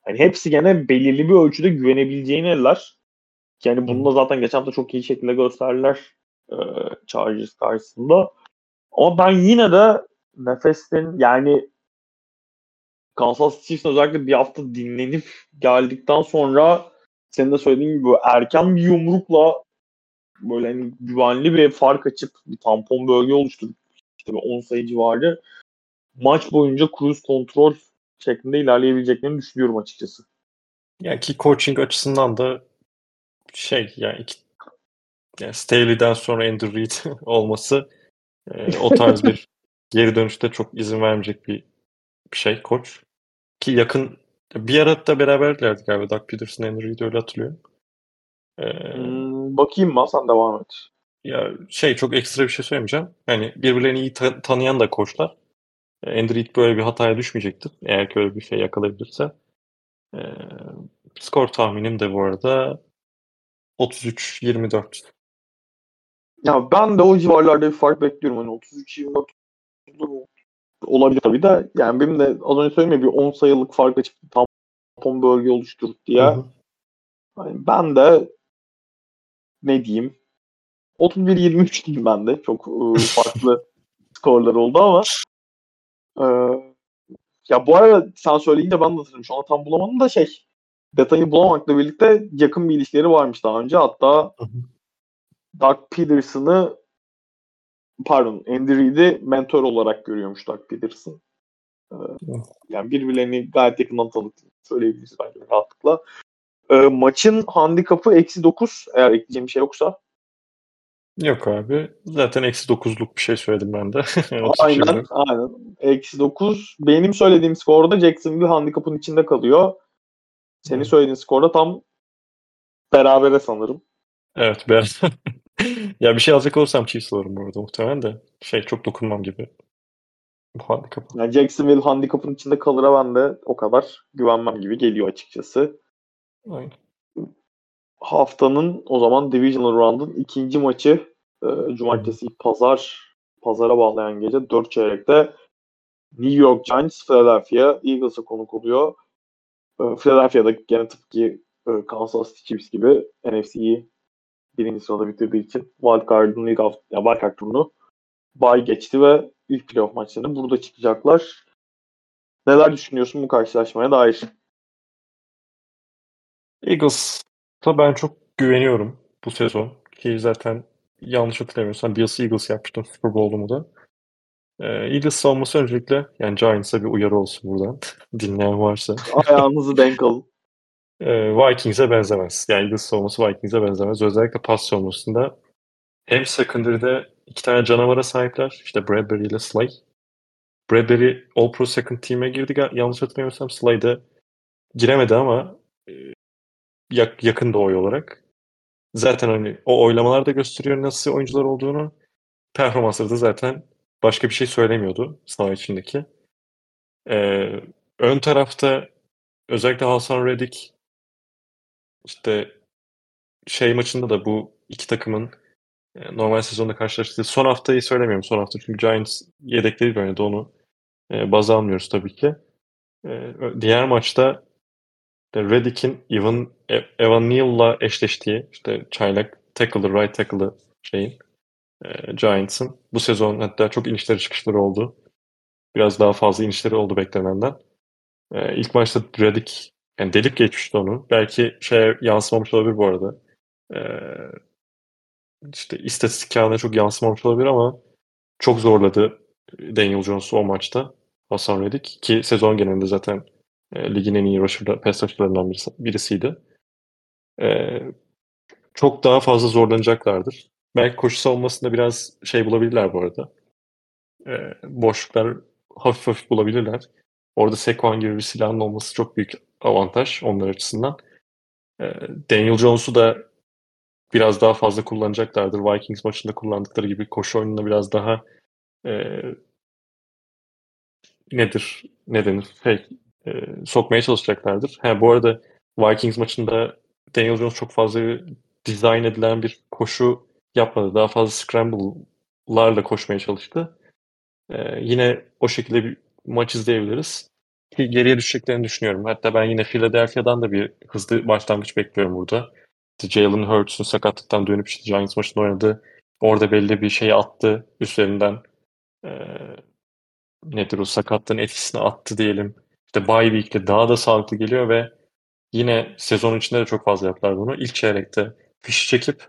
yani hepsi gene belirli bir ölçüde güvenebileceğin eller. Yani bunu da zaten geçen hafta çok iyi şekilde gösterdiler e, Chargers karşısında. Ama ben yine de nefesin yani Kansas City Chiefs'in özellikle bir hafta dinlenip geldikten sonra senin de söylediğin gibi erken bir yumrukla böyle hani güvenli bir fark açıp bir tampon bölge oluşturup işte 10 sayı civarı maç boyunca cruise kontrol şeklinde ilerleyebileceklerini düşünüyorum açıkçası. Yani ki coaching açısından da şey yani, iki, yani Staley'den sonra Andrew Reid olması e, o tarz bir geri dönüşte çok izin vermeyecek bir, bir şey koç. Ki yakın bir ara da beraberlerdi galiba Doug Peterson, Andrew Reid öyle hatırlıyorum. Ee, hmm, bakayım mı sen devam et. Ya şey çok ekstra bir şey söylemeyeceğim. Yani birbirlerini iyi ta- tanıyan da koçlar. Andrew Reid böyle bir hataya düşmeyecektir. Eğer ki öyle bir şey yakalayabilirse. Ee, skor tahminim de bu arada 33-24. Ya ben de o civarlarda bir fark bekliyorum. Hani 33-24 olabilir tabii de yani benim de az önce söylediğim bir 10 sayılık fark açıp tampon bölge oluşturup diye. Hı hı. Yani ben de ne diyeyim 31-23 diyeyim ben de. Çok ıı, farklı skorlar oldu ama e, ya bu arada sen söyleyince ben de hatırladım. Şu an tam bulamadım da şey detayı bulamakla birlikte yakın bir ilişkileri varmış daha önce. Hatta Doug Peterson'ı pardon Andy Reid'i mentor olarak görüyormuş Doug Peterson. Ee, yani birbirlerini gayet yakından tanıdığını söyleyebiliriz bence rahatlıkla. Ee, maçın handikapı eksi 9 eğer ekleyeceğim bir şey yoksa. Yok abi. Zaten eksi 9'luk bir şey söyledim ben de. aynen. aynen. Eksi 9. Benim söylediğim skorda Jacksonville handikapın içinde kalıyor. Senin hmm. söylediğin skorda tam berabere sanırım. Evet ben ya bir şey alacak olursam Chiefs alırım burada muhtemelen de. Şey çok dokunmam gibi. Bu handikapı. Yani Jacksonville handikapın içinde kalır ben de o kadar güvenmem gibi geliyor açıkçası. Aynen. Haftanın o zaman Divisional Round'un ikinci maçı e, cumartesi hmm. pazar pazara bağlayan gece 4 çeyrekte New York Giants Philadelphia Eagles'a konuk oluyor. E, Philadelphia'da gene tıpkı e, Kansas City Chiefs gibi NFC'yi birinci sırada bitirdiği için Wildcard'ın ilk hafta, ya Wildcard turunu bay geçti ve ilk playoff maçlarını burada çıkacaklar. Neler düşünüyorsun bu karşılaşmaya dair? Eagles'a ben çok güveniyorum bu sezon. Ki zaten yanlış hatırlamıyorsam Bills Eagles yapmıştım Super Bowl'umu da. Ee, Eagles savunması öncelikle yani Giants'a bir uyarı olsun buradan. Dinleyen varsa. Ayağınızı denk alın. Ee, Vikings'e benzemez. Yani Eagles savunması Vikings'e benzemez. Özellikle pas savunmasında hem secondary'de iki tane canavara sahipler. İşte Bradbury ile Slay. Bradbury All Pro Second Team'e girdi. Yanlış hatırlamıyorsam Slay da giremedi ama e, yak, yakın da oy olarak. Zaten hani o oylamalar da gösteriyor nasıl oyuncular olduğunu. Performansları da zaten başka bir şey söylemiyordu saha içindeki. Ee, ön tarafta özellikle Hasan Reddick işte şey maçında da bu iki takımın e, normal sezonda karşılaştığı son haftayı söylemiyorum. Son hafta çünkü Giants yedekleri oynadı onu e, baz almıyoruz tabii ki. E, diğer maçta Reddick'in Evan, Evan Neal'la eşleştiği işte çaylak tackle'ı, right tackle'ı şeyin Giants'ın. Bu sezon hatta çok inişleri çıkışları oldu. Biraz daha fazla inişleri oldu beklenenden. İlk maçta Reddick yani delip geçmişti onu. Belki şey yansımamış olabilir bu arada. E, işte istatistik kağıdına çok yansımamış olabilir ama çok zorladı Daniel Jones'u o maçta. Hasan Reddick ki sezon genelinde zaten e, ligin en iyi rusher, pass rusher'larından birisi, birisiydi. E, çok daha fazla zorlanacaklardır. Belki koşu savunmasında biraz şey bulabilirler bu arada. E, boşluklar hafif hafif bulabilirler. Orada Sekwan gibi bir silahın olması çok büyük avantaj onlar açısından. E, Daniel Jones'u da biraz daha fazla kullanacaklardır. Vikings maçında kullandıkları gibi koşu oyununa biraz daha e, nedir, ne denir, şey, e, sokmaya çalışacaklardır. Ha, bu arada Vikings maçında Daniel Jones çok fazla dizayn edilen bir koşu yapmadı. Daha fazla scramble'larla koşmaya çalıştı. Ee, yine o şekilde bir maç izleyebiliriz. Ki geriye düşeceklerini düşünüyorum. Hatta ben yine Philadelphia'dan da bir hızlı başlangıç bekliyorum burada. İşte Jalen Hurts'un sakatlıktan dönüp işte Giants maçında oynadı. Orada belli bir şey attı üstlerinden. Ee, nedir o sakatlığın etkisini attı diyelim. İşte bye week'te daha da sağlıklı geliyor ve yine sezon içinde de çok fazla yaptılar bunu. İlk çeyrekte fişi çekip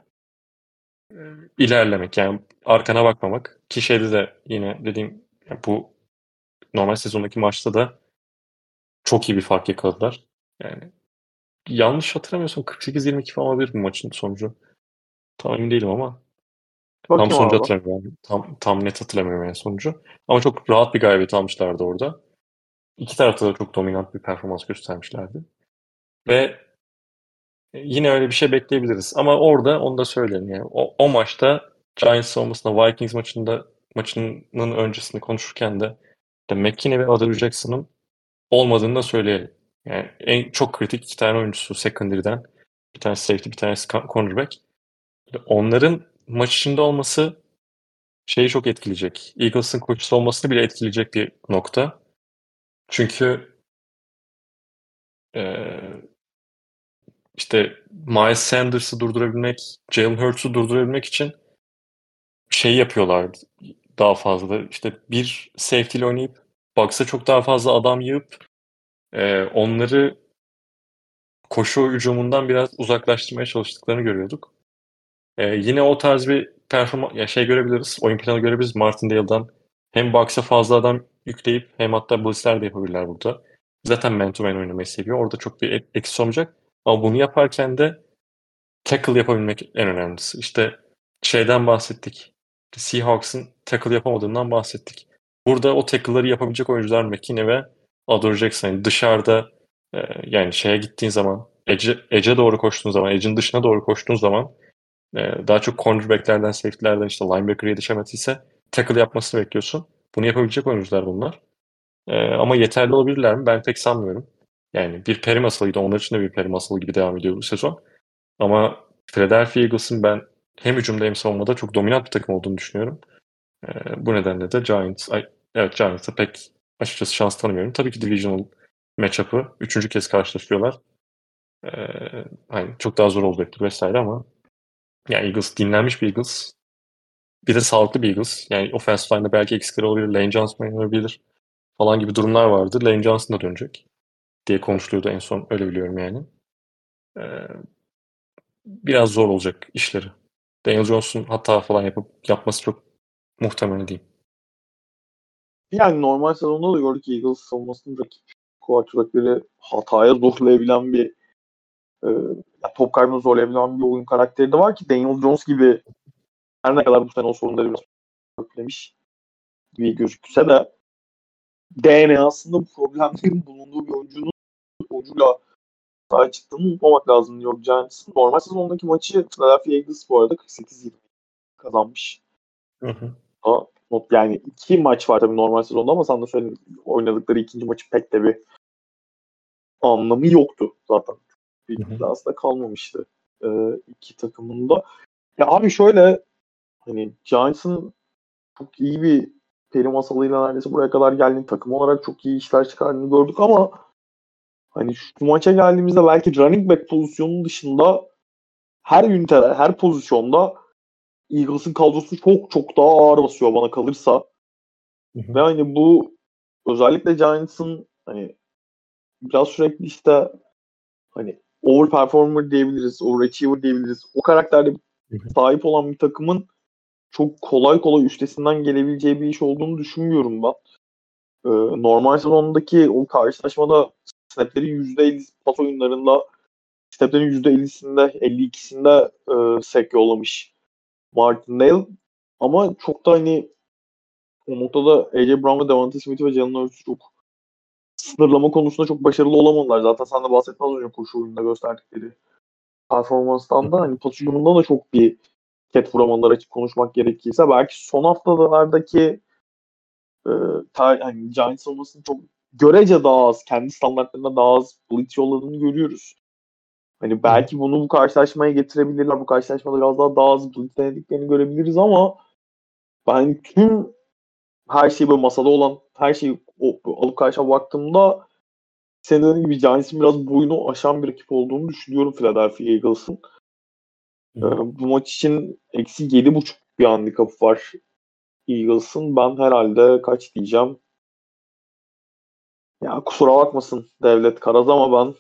e, ilerlemek yani arkana bakmamak. Ki şeyde de yine dediğim bu normal sezondaki maçta da çok iyi bir fark yakaladılar. Yani yanlış hatırlamıyorsam 48-22 falan olabilir bu maçın sonucu. Tam emin değilim ama Bakayım tam sonucu hatırlamıyorum. Tam, tam net hatırlamıyorum yani sonucu. Ama çok rahat bir galibiyet almışlardı orada. İki tarafta da çok dominant bir performans göstermişlerdi. Ve yine öyle bir şey bekleyebiliriz. Ama orada onu da söyleyelim yani. O, o maçta Giants savunmasında Vikings maçında maçının öncesinde konuşurken de McKinney ve Adil Jackson'ın olmadığını da söyleyelim. Yani en çok kritik iki tane oyuncusu secondary'den. Bir tanesi safety, bir tanesi cornerback. Onların maç içinde olması şeyi çok etkileyecek. Eagles'ın koçusu olmasını bile etkileyecek bir nokta. Çünkü ee, işte Miles Sanders'ı durdurabilmek, Jalen Hurts'u durdurabilmek için şey yapıyorlar daha fazla. İşte bir safety ile oynayıp Bucks'a çok daha fazla adam yığıp e, onları koşu hücumundan biraz uzaklaştırmaya çalıştıklarını görüyorduk. E, yine o tarz bir performans ya şey görebiliriz, oyun planı görebiliriz Martindale'dan. Hem Bucks'a fazla adam yükleyip hem hatta blitzler de yapabilirler burada. Zaten man to man oynamayı seviyor. Orada çok bir eksi olmayacak. Ama bunu yaparken de tackle yapabilmek en önemlisi. İşte şeyden bahsettik. Seahawks'ın tackle yapamadığından bahsettik. Burada o tackle'ları yapabilecek oyuncular McKinney ve Adore Jackson. Yani dışarıda e, yani şeye gittiğin zaman Edge'e Edge doğru koştuğun zaman, Edge'in dışına doğru koştuğun zaman e, daha çok cornerback'lerden, safety'lerden işte linebacker'a yetişemediyse tackle yapmasını bekliyorsun. Bunu yapabilecek oyuncular bunlar. E, ama yeterli olabilirler mi? Ben pek sanmıyorum. Yani bir peri masalıydı. Onlar için de bir peri masalı gibi devam ediyor bu sezon. Ama Philadelphia Eagles'ın ben hem hücumda hem savunmada çok dominant bir takım olduğunu düşünüyorum. E, bu nedenle de Giants, evet Giants'a pek açıkçası şans tanımıyorum. Tabii ki divisional matchup'ı üçüncü kez karşılaşıyorlar. E, hani çok daha zor olacaktır vesaire ama yani Eagles dinlenmiş bir Eagles. Bir de sağlıklı bir Eagles. Yani offensive line'da belki eksikleri olabilir. Lane Johnson oynanabilir falan gibi durumlar vardı. Lane Johnson da dönecek diye konuşuluyordu en son. Öyle biliyorum yani. Ee, biraz zor olacak işleri. Daniel Jones'un hata falan yapıp yapması çok muhtemel değil. Yani normal sezonda da gördük Eagles savunmasının rakip quarterback'leri hataya zorlayabilen bir e, top kaybını zorlayabilen bir oyun karakteri de var ki Daniel Jones gibi her ne kadar bu sene o sorunları biraz köklemiş gibi gözükse de DNA'sında bu problemlerin bulunduğu bir oyuncunun oyuncuyla sahaya çıktığını unutmamak lazım York Giants'ın. Normal sezondaki maçı Philadelphia Eagles bu arada 48-20 kazanmış. Hı hı. Ama yani iki maç var tabii normal sezonda ama sen de oynadıkları ikinci maçı pek de bir anlamı yoktu zaten. Bir aslında kalmamıştı e, iki takımında. Ya abi şöyle hani Giants'ın çok iyi bir peri masalıyla neredeyse buraya kadar geldiğini takım olarak çok iyi işler çıkardığını gördük ama hani şu maça geldiğimizde belki running back pozisyonunun dışında her ünitede, her pozisyonda Eagles'ın kadrosu çok çok daha ağır basıyor bana kalırsa. Hı hı. Ve hani bu özellikle Giants'ın hani biraz sürekli işte hani overperformer diyebiliriz, overachiever diyebiliriz. O karakterde sahip olan bir takımın çok kolay kolay üstesinden gelebileceği bir iş olduğunu düşünmüyorum ben. Ee, normal sezondaki o karşılaşmada snaplerin %50 pas oyunlarında snaplerin %50'sinde 52'sinde e, sek yollamış Martindale. Ama çok da hani o noktada AJ Brown ve Devontae Smith ve Jalen Hurts çok sınırlama konusunda çok başarılı olamadılar. Zaten sen de bahsettin az önce koşu oyununda gösterdikleri performanstan da hani hücumunda da çok bir ket vuramadılar açık konuşmak gerekirse. Belki son haftalardaki e, ta, hani Giants olmasının çok görece daha az, kendi standartlarında daha az blitz yolladığını görüyoruz. Hani belki bunu bu karşılaşmaya getirebilirler. Bu karşılaşmada biraz daha daha az blitz denediklerini görebiliriz ama ben tüm her şey böyle masada olan her şeyi alıp karşıma baktığımda senin dediğin gibi Giants'ın biraz boyunu aşan bir rakip olduğunu düşünüyorum Philadelphia Eagles'ın. Ee, bu maç için eksi yedi buçuk bir handikapı var Eagles'ın. Ben herhalde kaç diyeceğim? Ya kusura bakmasın Devlet Karaz ama ben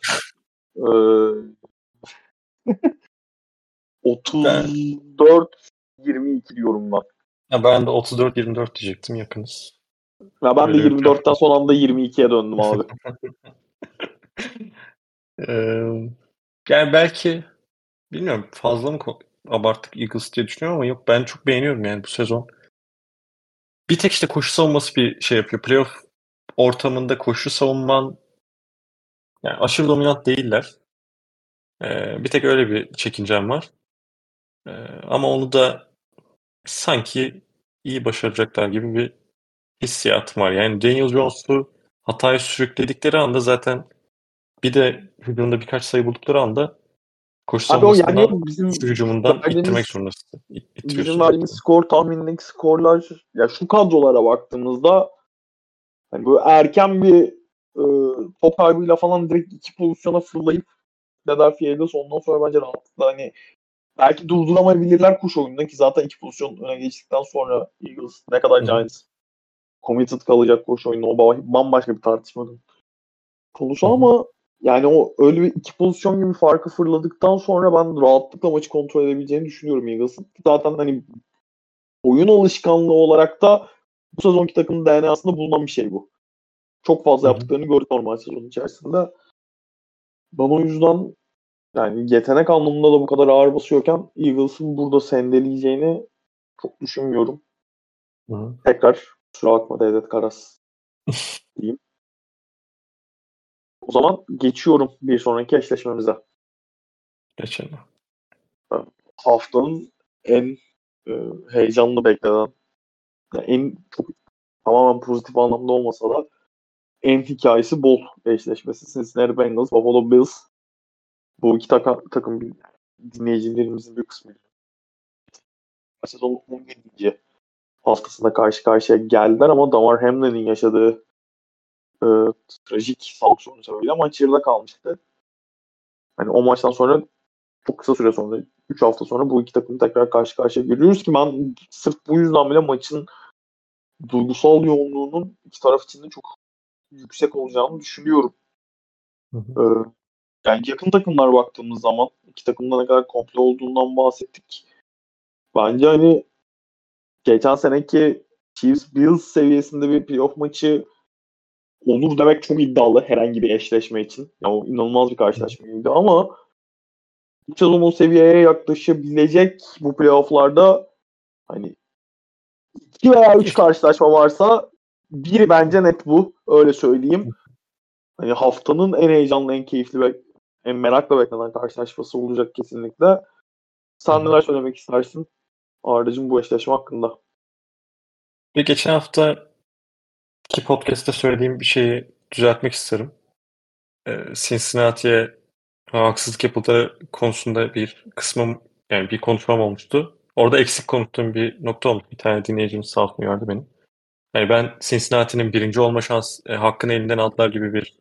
e, 34 22 diyorum ben. Ya ben de 34-24 diyecektim yakınız. Ya ben de Öyle 24'ten son anda 22'ye döndüm abi. Ee, yani belki bilmiyorum fazla mı abarttık Eagles diye düşünüyorum ama yok ben çok beğeniyorum yani bu sezon. Bir tek işte koşu savunması bir şey yapıyor. Playoff ortamında koşu savunman yani aşırı dominant değiller. Ee, bir tek öyle bir çekincem var. Ee, ama onu da sanki iyi başaracaklar gibi bir hissiyatım var. Yani Daniel Jones'u hataya sürükledikleri anda zaten bir de hücumda birkaç sayı buldukları anda koşu Abi o savunmasından yani bizim hücumundan verdiğimiz- ittirmek zorundasın. İt- bizim verdiğimiz skor tahminindeki skorlar ya şu kadrolara baktığımızda hani böyle erken bir e, top kaybıyla falan direkt iki pozisyona fırlayıp Philadelphia Eagles ondan sonra bence rahatlıkla hani belki durduramayabilirler kuş oyununda ki zaten iki pozisyon öne geçtikten sonra Eagles ne kadar. Giants committed kalacak koşu oyunu o ba- bambaşka bir tartışmanın konusu ama yani o öyle bir iki pozisyon gibi farkı fırladıktan sonra ben rahatlıkla maçı kontrol edebileceğini düşünüyorum Eagles'ın. Zaten hani oyun alışkanlığı olarak da bu sezonki takımın DNA'sında bulunan bir şey bu. Çok fazla Hı hı. yaptıklarını gördük normal sezon içerisinde. Ben o yüzden yani yetenek anlamında da bu kadar ağır basıyorken Eagles'ın burada sendeleyeceğini çok düşünmüyorum. Hı. Tekrar kusura bakma Devlet Karas diyeyim. O zaman geçiyorum bir sonraki eşleşmemize. Geçelim. haftanın en e, heyecanlı beklenen yani en çok tamamen pozitif anlamda olmasa da en hikayesi bol eşleşmesi Cincinnati Bengals, Buffalo Bills. Bu iki taka, takım dinleyicilerimizin bir kısmı sezonun 17. haftasında karşı karşıya geldiler ama Damar Hamlin'in yaşadığı e, trajik sağlık sorunu sebebiyle maç yarıda kalmıştı. Hani o maçtan sonra çok kısa süre sonra 3 hafta sonra bu iki takımı tekrar karşı karşıya görüyoruz ki ben sırf bu yüzden bile maçın duygusal yoğunluğunun iki taraf için de çok yüksek olacağını düşünüyorum. Hı hı. Ee, yani yakın takımlar baktığımız zaman iki takımda ne kadar komple olduğundan bahsettik. Bence hani geçen seneki Chiefs Bills seviyesinde bir playoff maçı olur demek çok iddialı herhangi bir eşleşme için. Yani o inanılmaz bir karşılaşmaydı ama bu sezon o seviyeye yaklaşabilecek bu playofflarda Hani iki veya üç karşılaşma varsa biri bence net bu. Öyle söyleyeyim. Hani haftanın en heyecanlı, en keyifli ve en merakla beklenen karşılaşması olacak kesinlikle. Sen neler söylemek istersin Arda'cığım bu eşleşme hakkında? Ve geçen hafta ki podcast'te söylediğim bir şeyi düzeltmek isterim. Ee, Cincinnati'ye haksızlık yapıldığı konusunda bir kısmım yani bir konuşmam olmuştu. Orada eksik konuştuğum bir nokta olmuş. Bir tane dinleyicimiz sağ olsun uyardı beni. Yani ben Cincinnati'nin birinci olma şans e, hakkını elinden aldılar gibi bir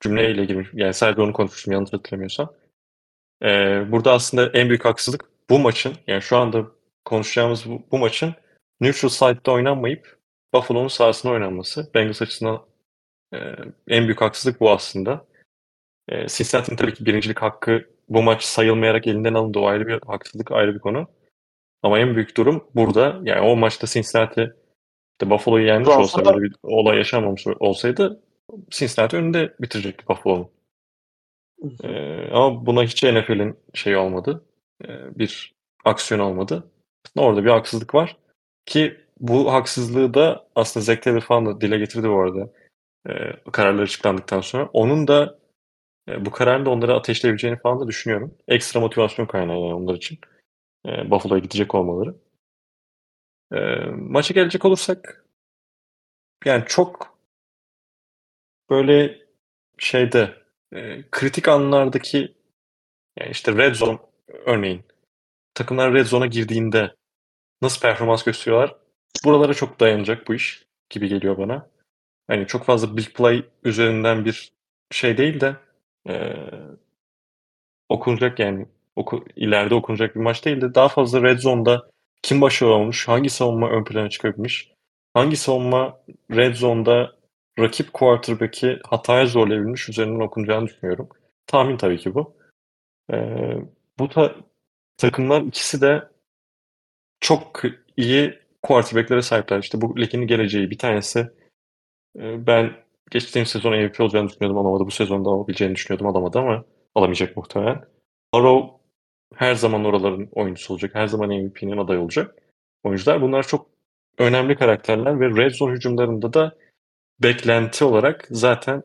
cümleyle girmiş. Yani sadece onu konuşmuştum yanlış hatırlamıyorsam. Ee, burada aslında en büyük haksızlık bu maçın yani şu anda konuşacağımız bu, bu maçın neutral side'da oynanmayıp Buffalo'nun sahasında oynanması. Bengals açısından e, en büyük haksızlık bu aslında. E, Cincinnati'nin tabii ki birincilik hakkı bu maç sayılmayarak elinden alındı. O ayrı bir haksızlık, ayrı bir konu. Ama en büyük durum burada. Yani o maçta Cincinnati işte Buffalo'yu yenmiş Aslında- olsa böyle bir olay yaşanmamış olsaydı Cincinnati önünde bitirecekti Buffalo'nun. Ee, ama buna hiç NFL'in şey olmadı. Ee, bir aksiyon olmadı. Orada bir haksızlık var. Ki bu haksızlığı da aslında Zack Taylor falan da dile getirdi bu arada. Ee, kararlar açıklandıktan sonra. Onun da e, bu kararın da onları ateşleyebileceğini falan da düşünüyorum. Ekstra motivasyon kaynağı yani onlar için. Ee, Buffalo'ya gidecek olmaları. Ee, maça gelecek olursak yani çok böyle şeyde e, kritik anlardaki yani işte red zone örneğin takımlar red zone'a girdiğinde nasıl performans gösteriyorlar? Buralara çok dayanacak bu iş gibi geliyor bana. Hani çok fazla big play üzerinden bir şey değil de e, okunacak yani oku, ileride okunacak bir maç değil de daha fazla red zone'da kim başarılı olmuş, hangi savunma ön plana çıkabilmiş, hangi savunma red zone'da rakip quarterback'i hataya zorlayabilmiş üzerinden okunacağını düşünüyorum. Tahmin tabii ki bu. Ee, bu ta- takımlar ikisi de çok iyi quarterback'lere sahipler. İşte bu ligin geleceği bir tanesi e, ben geçtiğim sezon MVP olacağını düşünüyordum alamadı. Bu sezonda alabileceğini düşünüyordum alamadı ama alamayacak muhtemelen. Burrow her zaman oraların oyuncusu olacak. Her zaman MVP'nin aday olacak oyuncular. Bunlar çok önemli karakterler ve red zone hücumlarında da beklenti olarak zaten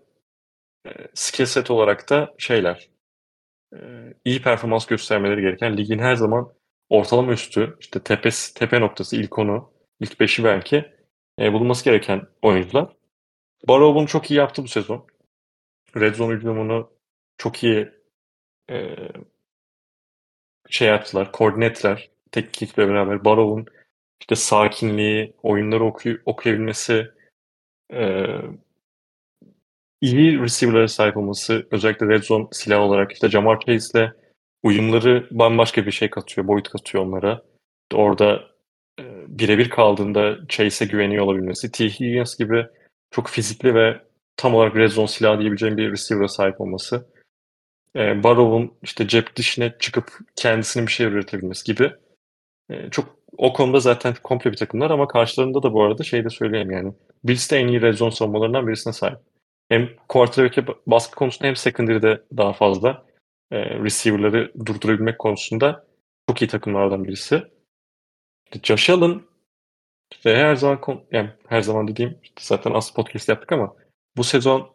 e, skill set olarak da şeyler e, iyi performans göstermeleri gereken ligin her zaman ortalama üstü işte tepe, tepe noktası ilk onu ilk beşi belki e, bulunması gereken oyuncular. Barrow bunu çok iyi yaptı bu sezon. Red zone hücumunu çok iyi e, şey yaptılar, koordine ettiler. Teknik ekiple beraber Barrow'un işte sakinliği, oyunları okuy okuyabilmesi, e, iyi receiver'lara sahip olması, özellikle red zone silah olarak işte Jamar Chase'le uyumları bambaşka bir şey katıyor, boyut katıyor onlara. Orada e, birebir kaldığında Chase'e güveniyor olabilmesi, T. Higgins gibi çok fizikli ve tam olarak red zone silahı diyebileceğim bir receiver'a sahip olması. E, Barrow'un işte cep dışına çıkıp kendisinin bir şey üretebilmesi gibi. E, çok o konuda zaten komple bir takımlar ama karşılarında da bu arada şey de söyleyeyim yani. Bills de en iyi red zone savunmalarından birisine sahip. Hem quarterback'e baskı konusunda hem secondary'de daha fazla e, receiver'ları durdurabilmek konusunda çok iyi takımlardan birisi. Josh Allen ve her zaman yani her zaman dediğim zaten az podcast yaptık ama bu sezon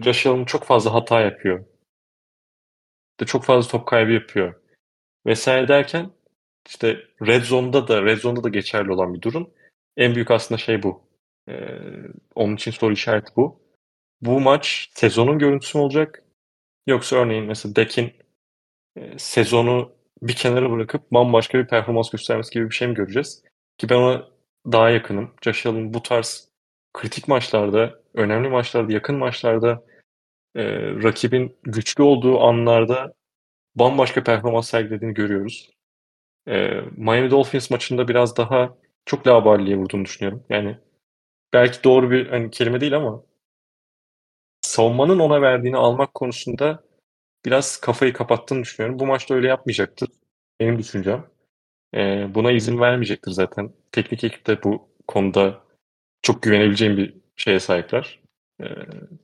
Josh Allen çok fazla hata yapıyor. İşte çok fazla top kaybı yapıyor. Vesaire derken işte Red Zone'da da Red Zone'da da geçerli olan bir durum. En büyük aslında şey bu. Ee, onun için soru işareti bu. Bu maç sezonun görüntüsü mü olacak? Yoksa örneğin mesela Dek'in e, sezonu bir kenara bırakıp bambaşka bir performans göstermesi gibi bir şey mi göreceğiz? Ki ben ona daha yakınım. Josh bu tarz kritik maçlarda, önemli maçlarda, yakın maçlarda e, rakibin güçlü olduğu anlarda bambaşka performans sergilediğini görüyoruz. E, Miami Dolphins maçında biraz daha çok laballiye vurduğunu düşünüyorum. Yani belki doğru bir hani, kelime değil ama savunmanın ona verdiğini almak konusunda biraz kafayı kapattığını düşünüyorum. Bu maçta öyle yapmayacaktır. Benim düşüncem. E, buna izin vermeyecektir zaten. Teknik ekip de bu konuda çok güvenebileceğim bir şeye sahipler. E,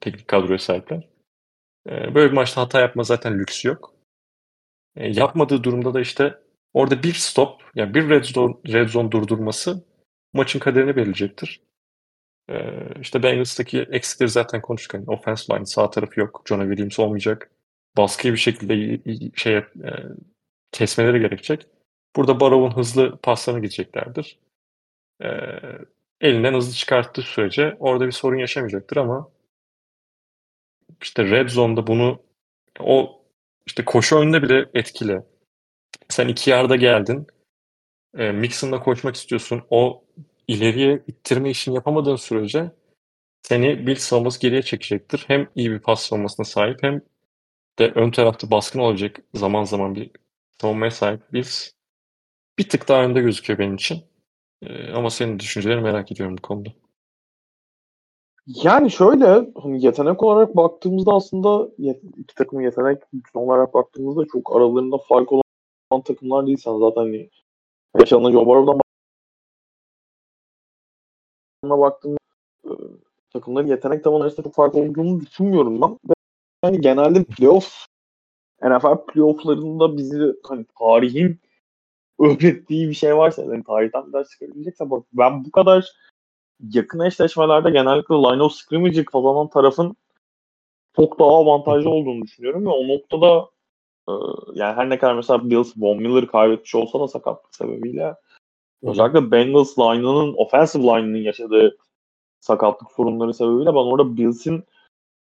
teknik kadroya sahipler. E, böyle bir maçta hata yapma zaten lüksü yok. E, yapmadığı durumda da işte Orada bir stop, yani bir red zone, red zone durdurması maçın kaderini belirleyecektir. Ee, işte Bengals'taki eksikleri zaten konuştuk. Yani offense line sağ tarafı yok. Jonah Williams olmayacak. Baskıyı bir şekilde şey e, kesmeleri gerekecek. Burada Barrow'un hızlı paslarına gideceklerdir. Ee, elinden hızlı çıkarttığı sürece orada bir sorun yaşamayacaktır ama işte red zone'da bunu o işte koşu önünde bile etkili. Sen iki yarda geldin. E, Mixon'la koşmak istiyorsun. O ileriye ittirme işini yapamadığın sürece seni Bill savunması geriye çekecektir. Hem iyi bir pas savunmasına sahip hem de ön tarafta baskın olacak zaman zaman bir savunmaya sahip Bills bir tık daha önde gözüküyor benim için. Ee, ama senin düşüncelerini merak ediyorum bu konuda. Yani şöyle hani yetenek olarak baktığımızda aslında iki takımın yetenek olarak baktığımızda çok aralarında fark olan takımlar değil. Sen zaten hani yaşanan Joe Burrow'dan baktığımda takımların yetenek tavanı arasında çok fark olduğunu düşünmüyorum ben. Ve yani genelde playoff NFL playofflarında bizi hani tarihin öğrettiği bir şey varsa yani tarihten bir ders çıkarabilecekse bak ben bu kadar yakın eşleşmelerde genellikle line of scrimmage'ı kazanan tarafın çok daha avantajlı olduğunu düşünüyorum ve o noktada e, yani her ne kadar mesela Bills Von Miller'ı kaybetmiş olsa da sakatlık sebebiyle özellikle Bengals line'ının offensive line'ının yaşadığı sakatlık sorunları sebebiyle ben orada Bills'in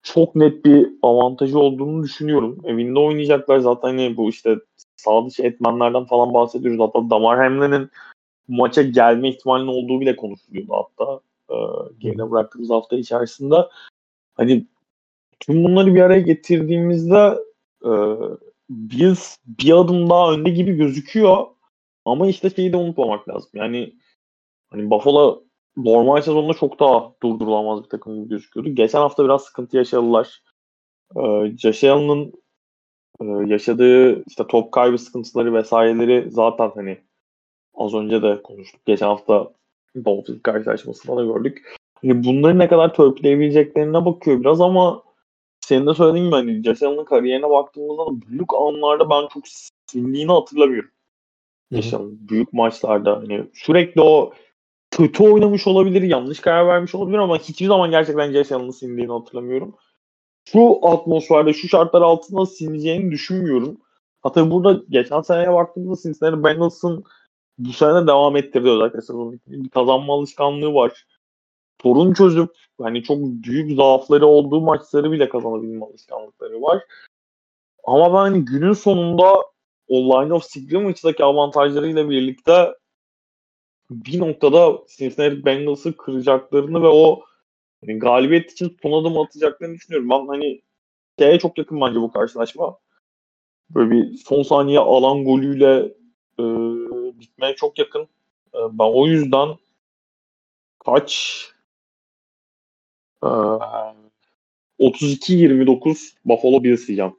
çok net bir avantajı olduğunu düşünüyorum. Evinde oynayacaklar zaten hani bu işte sağ dışı etmenlerden falan bahsediyoruz. Hatta Damar Hamlin'in maça gelme ihtimalinin olduğu bile konuşuluyordu hatta. E, geride bıraktığımız hafta içerisinde. Hani tüm bunları bir araya getirdiğimizde e, Bills bir adım daha önde gibi gözüküyor. Ama işte şeyi de unutmamak lazım. Yani hani Buffalo normal sezonda çok daha durdurulamaz bir takım gibi gözüküyordu. Geçen hafta biraz sıkıntı yaşadılar. Ee, Josh Allen'ın e, yaşadığı işte top kaybı sıkıntıları vesaireleri zaten hani az önce de konuştuk. Geçen hafta Dolphins karşılaşmasında da gördük. Hani bunları ne kadar törpüleyebileceklerine bakıyor biraz ama senin de söylediğin gibi hani Allen'ın kariyerine baktığımızda da büyük anlarda ben çok sindiğini hatırlamıyorum. Josh büyük maçlarda hani sürekli o kötü oynamış olabilir, yanlış karar vermiş olabilir ama hiçbir zaman gerçekten Allen'ın sindiğini hatırlamıyorum. Şu atmosferde, şu şartlar altında sineceğini düşünmüyorum. Hatta burada geçen seneye baktığımızda Cincinnati Bengals'ın bu sene devam ettirdi özellikle sezon bir kazanma alışkanlığı var. Sorun çözüp hani çok büyük zaafları olduğu maçları bile kazanabilme alışkanlıkları var. Ama ben hani günün sonunda o line of scrimmage'daki avantajlarıyla birlikte bir noktada Cincinnati Bengals'ı kıracaklarını ve o hani galibiyet için son adım atacaklarını düşünüyorum. Ben hani şeye çok yakın bence bu karşılaşma. Böyle bir son saniye alan golüyle e, bitmeye çok yakın. E, ben o yüzden kaç e, 32-29 Buffalo Bills diyeceğim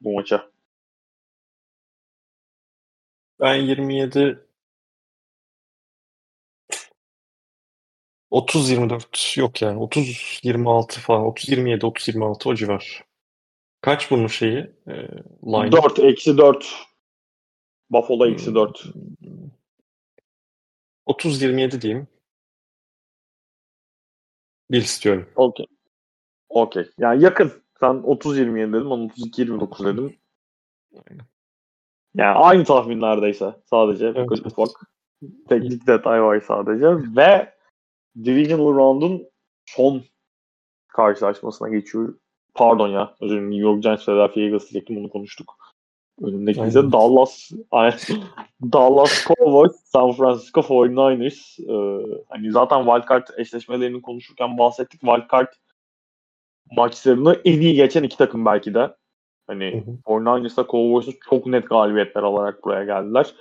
bu maça. Ben 27 30-24 yok yani. 30-26 falan. 30-27, 30-26 o civar. Kaç bunun şeyi? E, line? 4, eksi 4. Buffalo eksi 4. 30-27 diyeyim. Bill istiyorum. Okey. Okey. Yani yakın. Sen 30-27 dedim, ben 32-29 dedim. Aynen. Yani aynı tahminlerdeyse sadece evet, ufak teknik detay var sadece ve Divisional Round'un son karşılaşmasına geçiyor. Pardon ya. Özür dilerim. New York Giants Philadelphia Eagles diyecektim. Onu konuştuk. Önümdeki bize Dallas Dallas Cowboys, San Francisco 49ers. Ee, hani zaten wildcard eşleşmelerini konuşurken bahsettik. Wildcard maçlarını en iyi geçen iki takım belki de. Hani 49ers'la Cowboys'u çok net galibiyetler alarak buraya geldiler.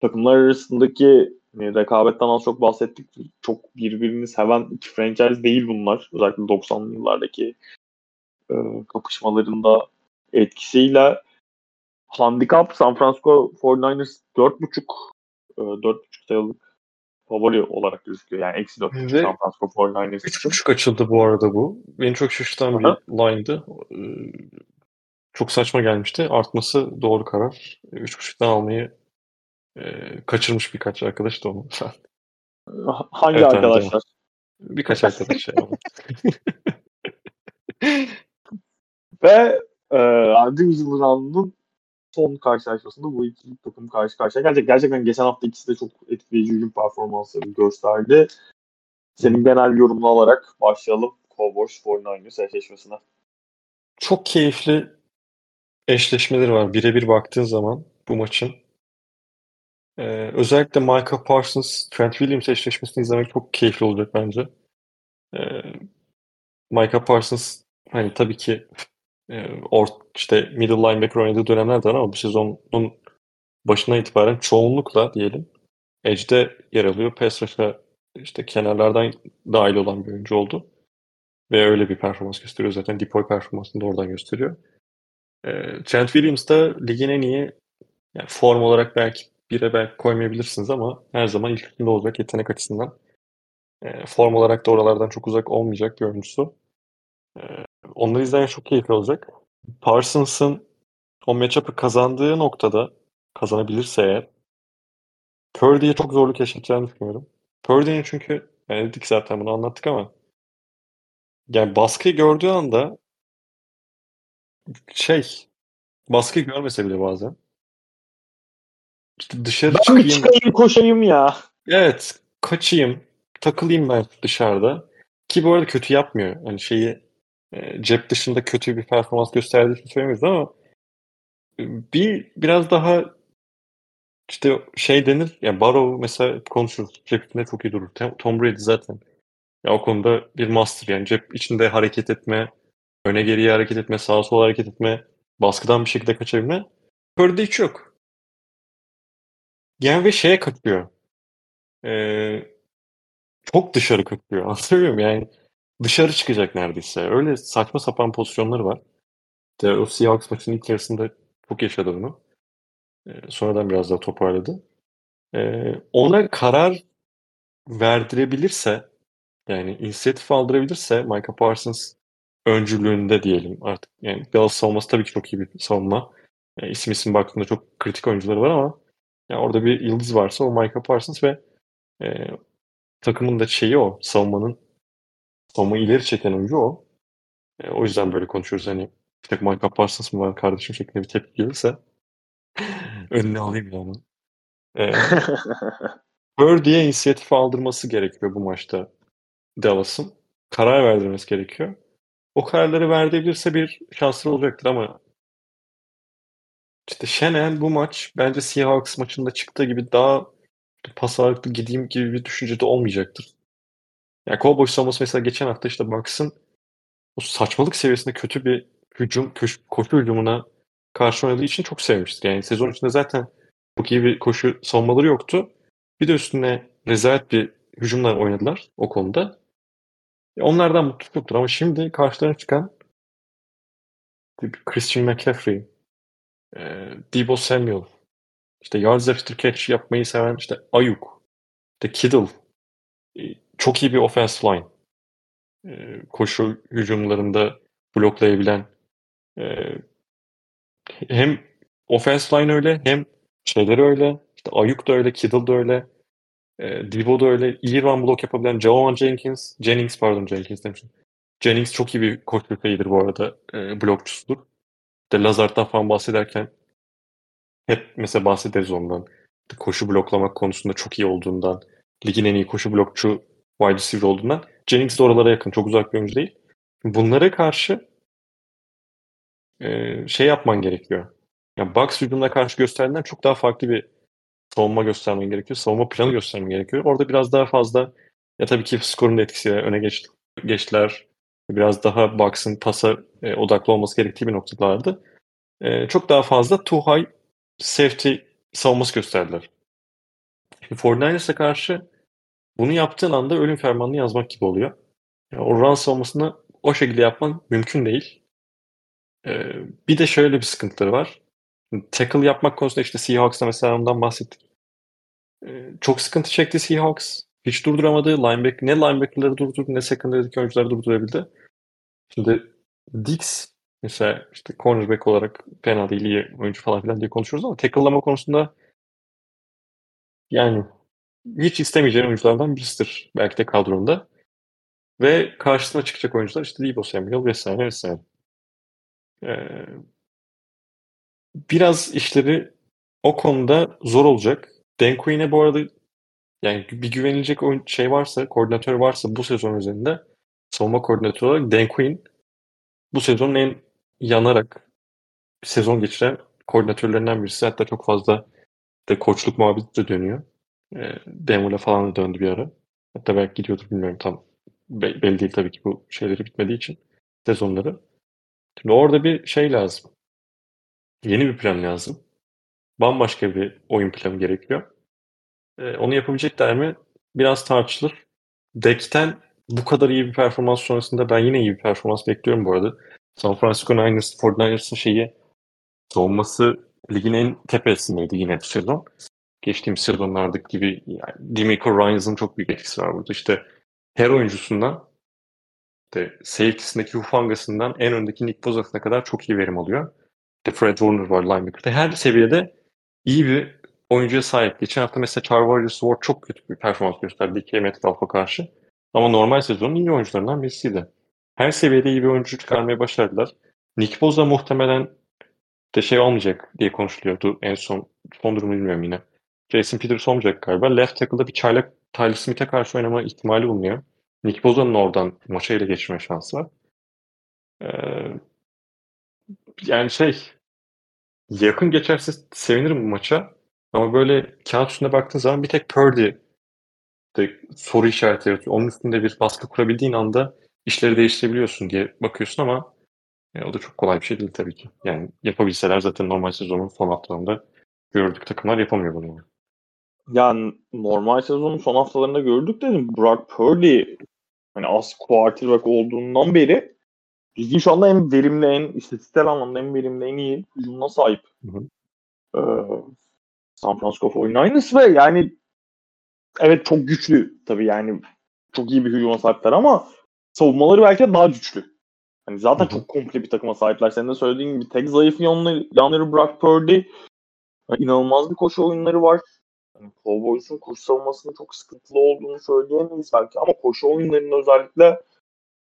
Takımlar arasındaki hani, rekabetten az çok bahsettik. Çok birbirini seven iki franchise değil bunlar. Özellikle 90'lı yıllardaki e, kapışmalarında etkisiyle handikap San Francisco 49ers 4.5 e, 4.5 sayılık favori olarak gözüküyor. Yani eksi 4.5 San Francisco 49ers 3.5 açıldı bu arada bu. Beni çok şaşırtan bir line'dı. Ee, çok saçma gelmişti. Artması doğru karar. 3.5'dan almayı Ee, kaçırmış birkaç arkadaş da onu. Hangi evet, arkadaşlar? Birkaç arkadaş. Ve e, Division Round'un son karşılaşmasında bu iki takım karşı karşıya gelecek. Gerçekten geçen hafta ikisi de çok etkileyici hücum performansları gösterdi. Senin genel yorumunu alarak başlayalım Cowboys 49ers eşleşmesine. Çok keyifli eşleşmeleri var. Birebir baktığın zaman bu maçın. Ee, özellikle Michael Parsons, Trent Williams eşleşmesini izlemek çok keyifli olacak bence. Ee, Michael Parsons hani tabii ki or, işte middle linebacker oynadığı dönemler de ama bu sezonun başına itibaren çoğunlukla diyelim edge'de yer alıyor. Pass rush'a işte kenarlardan dahil olan bir oyuncu oldu. Ve öyle bir performans gösteriyor zaten. Depoy performansını da oradan gösteriyor. E, Trent Williams da ligin en iyi yani form olarak belki bire belki koymayabilirsiniz ama her zaman ilk üstünde olacak yetenek açısından. E, form olarak da oralardan çok uzak olmayacak bir oyuncusu. E, onları izleyen çok keyifli olacak. Parsons'ın o matchup'ı kazandığı noktada kazanabilirse eğer Purdy'ye çok zorluk yaşayacağını düşünüyorum. Purdy'nin çünkü yani dedik zaten bunu anlattık ama yani baskıyı gördüğü anda şey baskı görmese bile bazen işte dışarı ben çıkayım. çıkayım koşayım ya. Evet kaçayım takılayım ben dışarıda. Ki bu arada kötü yapmıyor. Hani şeyi e, cep dışında kötü bir performans gösterdiği için söylemiyoruz ama e, bir biraz daha işte şey denir yani Barrow mesela konuşuruz. Cep çok iyi durur. Tom Brady zaten. Ya o konuda bir master yani cep içinde hareket etme, öne geriye hareket etme, sağa sola hareket etme, baskıdan bir şekilde kaçabilme. Purdy'de hiç yok. Yani ve şeye kaçıyor. Ee, çok dışarı kaçıyor. Anlatabiliyor muyum? Yani dışarı çıkacak neredeyse. Öyle saçma sapan pozisyonları var. İşte o Seahawks maçının ilk yarısında çok yaşadı onu. Ee, sonradan biraz daha toparladı. Ee, ona karar verdirebilirse yani inisiyatif aldırabilirse Micah Parsons öncülüğünde diyelim artık. Yani Dallas savunması tabii ki çok iyi bir savunma. Yani isim isim baktığında çok kritik oyuncuları var ama yani orada bir yıldız varsa o Micah Parsons ve e, takımın da şeyi o. Savunmanın savunma ileri çeken oyuncu o. E, o yüzden böyle konuşuyoruz. Hani bir tek Micah Parsons mı var kardeşim şeklinde bir tepki gelirse önüne alayım yani. E, Birdie'ye inisiyatif aldırması gerekiyor bu maçta Dallas'ın. Karar verdirmesi gerekiyor. O kararları verdirebilirse bir şansları olacaktır ama işte Shanahan bu maç bence Seahawks maçında çıktığı gibi daha pas ağırlıklı gideyim gibi bir düşüncede olmayacaktır. Yani Cowboys savunması mesela geçen hafta işte Bucks'ın o saçmalık seviyesinde kötü bir hücum, koşu, koşu hücumuna karşı oynadığı için çok sevmiştir. Yani sezon içinde zaten çok iyi bir koşu savunmaları yoktu. Bir de üstüne rezalet bir hücumlar oynadılar o konuda. E, onlardan mutluluk yoktur ama şimdi karşılarına çıkan Christian McCaffrey, e, Debo Samuel, işte yards after catch yapmayı seven işte Ayuk, işte Kittle, çok iyi bir offensive line. E, koşu hücumlarında bloklayabilen e, hem offensive line öyle hem şeyleri öyle. İşte Ayuk da öyle, Kittle da öyle. E, Debo da öyle. İyi run block yapabilen Javon Jenkins, Jennings pardon Jenkins demişim. Jennings çok iyi bir koşu köpeğidir bu arada. E, blokçusudur. İşte Lazard'dan falan bahsederken hep mesela bahsederiz ondan. Koşu bloklamak konusunda çok iyi olduğundan, ligin en iyi koşu blokçu wide receiver olduğundan. Jennings de oralara yakın. Çok uzak bir oyuncu değil. Bunlara karşı e, şey yapman gerekiyor. Yani Bucks hücumuna karşı gösterdiğinden çok daha farklı bir savunma göstermen gerekiyor. Savunma planı göstermen gerekiyor. Orada biraz daha fazla ya tabii ki skorun da etkisiyle öne geç, geçtiler. Biraz daha Bucks'ın pasa e, odaklı olması gerektiği bir noktalardı. E, çok daha fazla too high safety savunması gösterdiler. 49ers'e karşı bunu yaptığın anda ölüm fermanını yazmak gibi oluyor. Yani o run savunmasını o şekilde yapman mümkün değil. Ee, bir de şöyle bir sıkıntıları var. Tackle yapmak konusunda işte Seahawks'ta mesela ondan bahsettik. Ee, çok sıkıntı çekti Seahawks. Hiç durduramadı. Linebacker, ne linebacker'ları durdurdu ne secondary'deki oyuncuları durdurabildi. Şimdi Dix mesela işte cornerback olarak fena iyi oyuncu falan filan diye konuşuyoruz ama tackle'lama konusunda yani hiç istemeyeceğin oyunculardan birisidir belki de kadronda. Ve karşısına çıkacak oyuncular işte Deebo Samuel vesaire vesaire. Ee, biraz işleri o konuda zor olacak. Dan Quinn'e bu arada yani bir güvenilecek oyun şey varsa, koordinatör varsa bu sezon üzerinde savunma koordinatörü olarak Dan Quinn bu sezonun en yanarak sezon geçiren koordinatörlerinden birisi. Hatta çok fazla de koçluk muhabbeti de dönüyor. E, Denver'la falan da döndü bir ara. Hatta belki gidiyordur bilmiyorum tam. Be- belli değil tabii ki bu şeyleri bitmediği için sezonları. Şimdi orada bir şey lazım. Yeni bir plan lazım. Bambaşka bir oyun planı gerekiyor. E, onu yapabilecekler mi? Biraz tartışılır. Dek'ten bu kadar iyi bir performans sonrasında ben yine iyi bir performans bekliyorum bu arada. San Francisco Niners, 49ers'ın şeyi savunması ligin en tepesindeydi yine bu sezon. Geçtiğimiz sezonlardaki gibi yani Demico Ryans'ın çok büyük etkisi var burada. İşte her oyuncusundan işte safety'sindeki Hufangas'ından en öndeki Nick Bozas'ına kadar çok iyi verim alıyor. İşte Fred Warner var linebacker'da. Her seviyede iyi bir oyuncuya sahip. Geçen hafta mesela Charvarius Ward çok kötü bir performans gösterdi DK Metcalf'a karşı. Ama normal sezonun iyi oyuncularından birisiydi. Her seviyede iyi bir oyuncu çıkarmaya başardılar. Nick Boza muhtemelen de şey olmayacak diye konuşuluyordu en son. Son durumu bilmiyorum yine. Jason Peters olmayacak galiba. Left tackle'da bir çaylak Tyler Smith'e karşı oynama ihtimali bulunuyor. Nick Boza'nın oradan maça ile geçme şansı var. Ee, yani şey yakın geçerse sevinirim bu maça. Ama böyle kağıt üstünde baktığın zaman bir tek Purdy de soru işareti yaratıyor. Onun üstünde bir baskı kurabildiğin anda işleri değiştirebiliyorsun diye bakıyorsun ama yani o da çok kolay bir şey değil tabii ki. Yani yapabilseler zaten normal sezonun son haftalarında gördük takımlar yapamıyor bunu. Yani normal sezonun son haftalarında gördük dedim. Brock Purdy hani az quarterback olduğundan beri ligin şu anda en verimli, en istatistiksel anlamda en verimli, en iyi hücumuna sahip. Hı hı. Ee, San Francisco 49ers ve yani evet çok güçlü tabii yani çok iyi bir hücuma sahipler ama savunmaları belki de daha güçlü. Hani zaten Hı-hı. çok komple bir takıma sahipler. Senin de söylediğin gibi tek zayıf yanları, yanları Brock Purdy. Yani inanılmaz bir koşu oyunları var. Yani Cowboys'un koşu savunmasının çok sıkıntılı olduğunu söyleyemeyiz belki ama koşu oyunlarının özellikle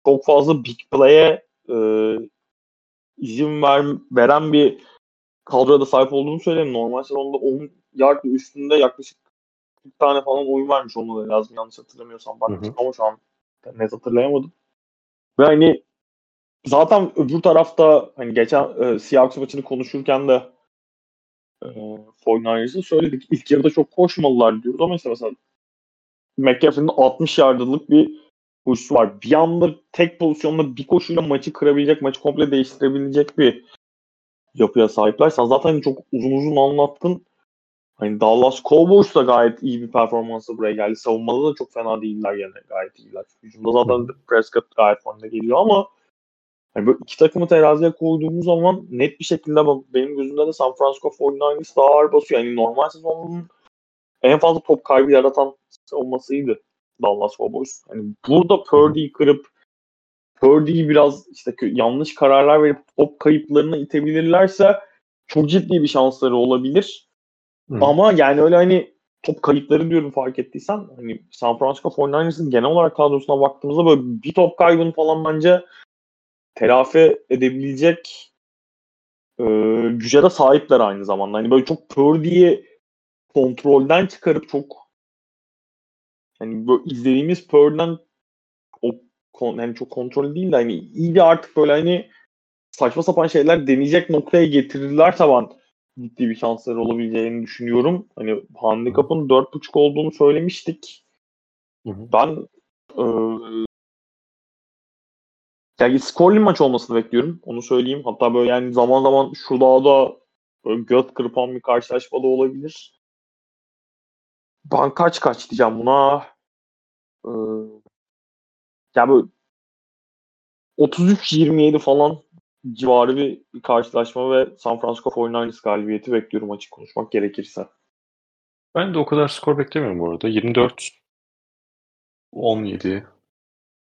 çok fazla big play'e e, izin ver, veren bir kadroda sahip olduğunu söyleyeyim. Normal sezonda 10 yard üstünde yaklaşık 40 tane falan oyun vermiş olmaları lazım yanlış hatırlamıyorsam. Bakmıştım ama şu an net hatırlayamadım. Ve hani zaten öbür tarafta hani geçen e, Seahawks maçını konuşurken de e, 49ers'ı söyledik. İlk yarıda çok koşmalılar diyoruz ama işte mesela McCaffrey'nin 60 yardılık bir koşusu var. Bir anda tek pozisyonda bir koşuyla maçı kırabilecek, maçı komple değiştirebilecek bir yapıya sahipler. Sen zaten çok uzun uzun anlattın. Hani Dallas Cowboys da gayet iyi bir performansla buraya geldi. Savunmada da çok fena değiller yani gayet iyiler. Hücumda zaten Prescott gayet formda geliyor ama hani böyle iki takımı teraziye koyduğumuz zaman net bir şekilde benim gözümde de San Francisco 49ers daha ağır basıyor. Yani normal sezonun en fazla top kaybı yaratan savunmasıydı Dallas Cowboys. Hani burada Purdy'yi kırıp Purdy'yi biraz işte yanlış kararlar verip top kayıplarına itebilirlerse çok ciddi bir şansları olabilir. Hı. Ama yani öyle hani top kayıpları diyorum fark ettiysen hani San Francisco 49ers'ın genel olarak kadrosuna baktığımızda böyle bir top kaybını falan bence telafi edebilecek e, güce de sahipler aynı zamanda. Hani böyle çok Purdy'yi kontrolden çıkarıp çok hani böyle izlediğimiz Purdy'den o yani çok kontrol değil de hani iyice artık böyle hani saçma sapan şeyler deneyecek noktaya getirirler taban ciddi bir şansları olabileceğini düşünüyorum. Hani handikapın 4.5 olduğunu söylemiştik. Hı hı. Ben e, yani skorli maç olmasını bekliyorum. Onu söyleyeyim. Hatta böyle yani zaman zaman şu dağda böyle göt kırpan bir karşılaşma da olabilir. Ben kaç kaç diyeceğim buna. Ee, ya böyle 33-27 falan civarı bir, bir karşılaşma ve San Francisco 49ers galibiyeti bekliyorum açık konuşmak gerekirse. Ben de o kadar skor beklemiyorum bu arada. 24 17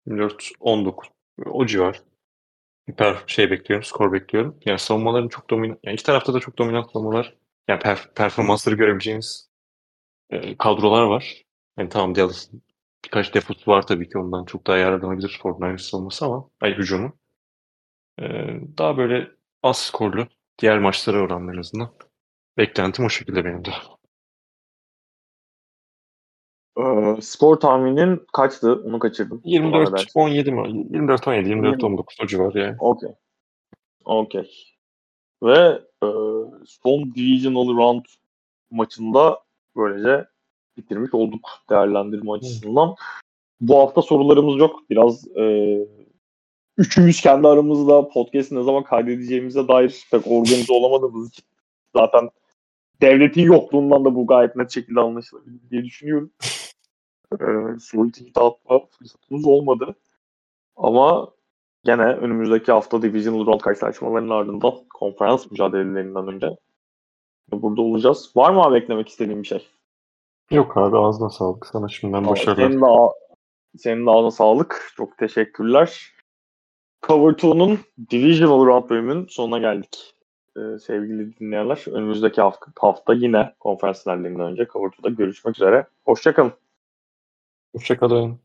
24 19 o civar. Bir şey bekliyorum, skor bekliyorum. Yani savunmaların çok dominant, yani iki tarafta da çok dominant savunmalar. Yani per, performansları görebileceğiniz e, kadrolar var. Yani tamam Dallas'ın birkaç defosu var tabii ki ondan çok daha yararlanabilir 49ers olması ama ay hücumu. E, daha böyle az skorlu diğer maçlara oranla en azından. Beklentim o şekilde benim de. Ee, skor tahminin kaçtı? Onu kaçırdım. 24 17 mi? 24 17 24 19 o civar yani. Okey. Okey. Ve e, son Divisional Round maçında böylece bitirmiş olduk değerlendirme açısından. Bu hafta sorularımız yok. Biraz e, üçümüz kendi aramızda podcast'i ne zaman kaydedeceğimize dair pek organize olamadığımız için zaten devletin yokluğundan da bu gayet net şekilde anlaşılabilir diye düşünüyorum. Soru tweet atma fırsatımız olmadı. Ama gene önümüzdeki hafta Divisional Round karşılaşmalarının ardından konferans mücadelelerinden önce burada olacağız. Var mı abi eklemek istediğin bir şey? Yok abi ağzına sağlık. Sana şimdiden başarılar. Senin de, senin de ağzına sağlık. Çok teşekkürler. Cover 2'nun Divisional Round bölümünün sonuna geldik. Ee, sevgili dinleyenler önümüzdeki hafta, hafta yine konferans finallerinden önce Cover 2'da görüşmek üzere. Hoşçakalın. Hoşçakalın.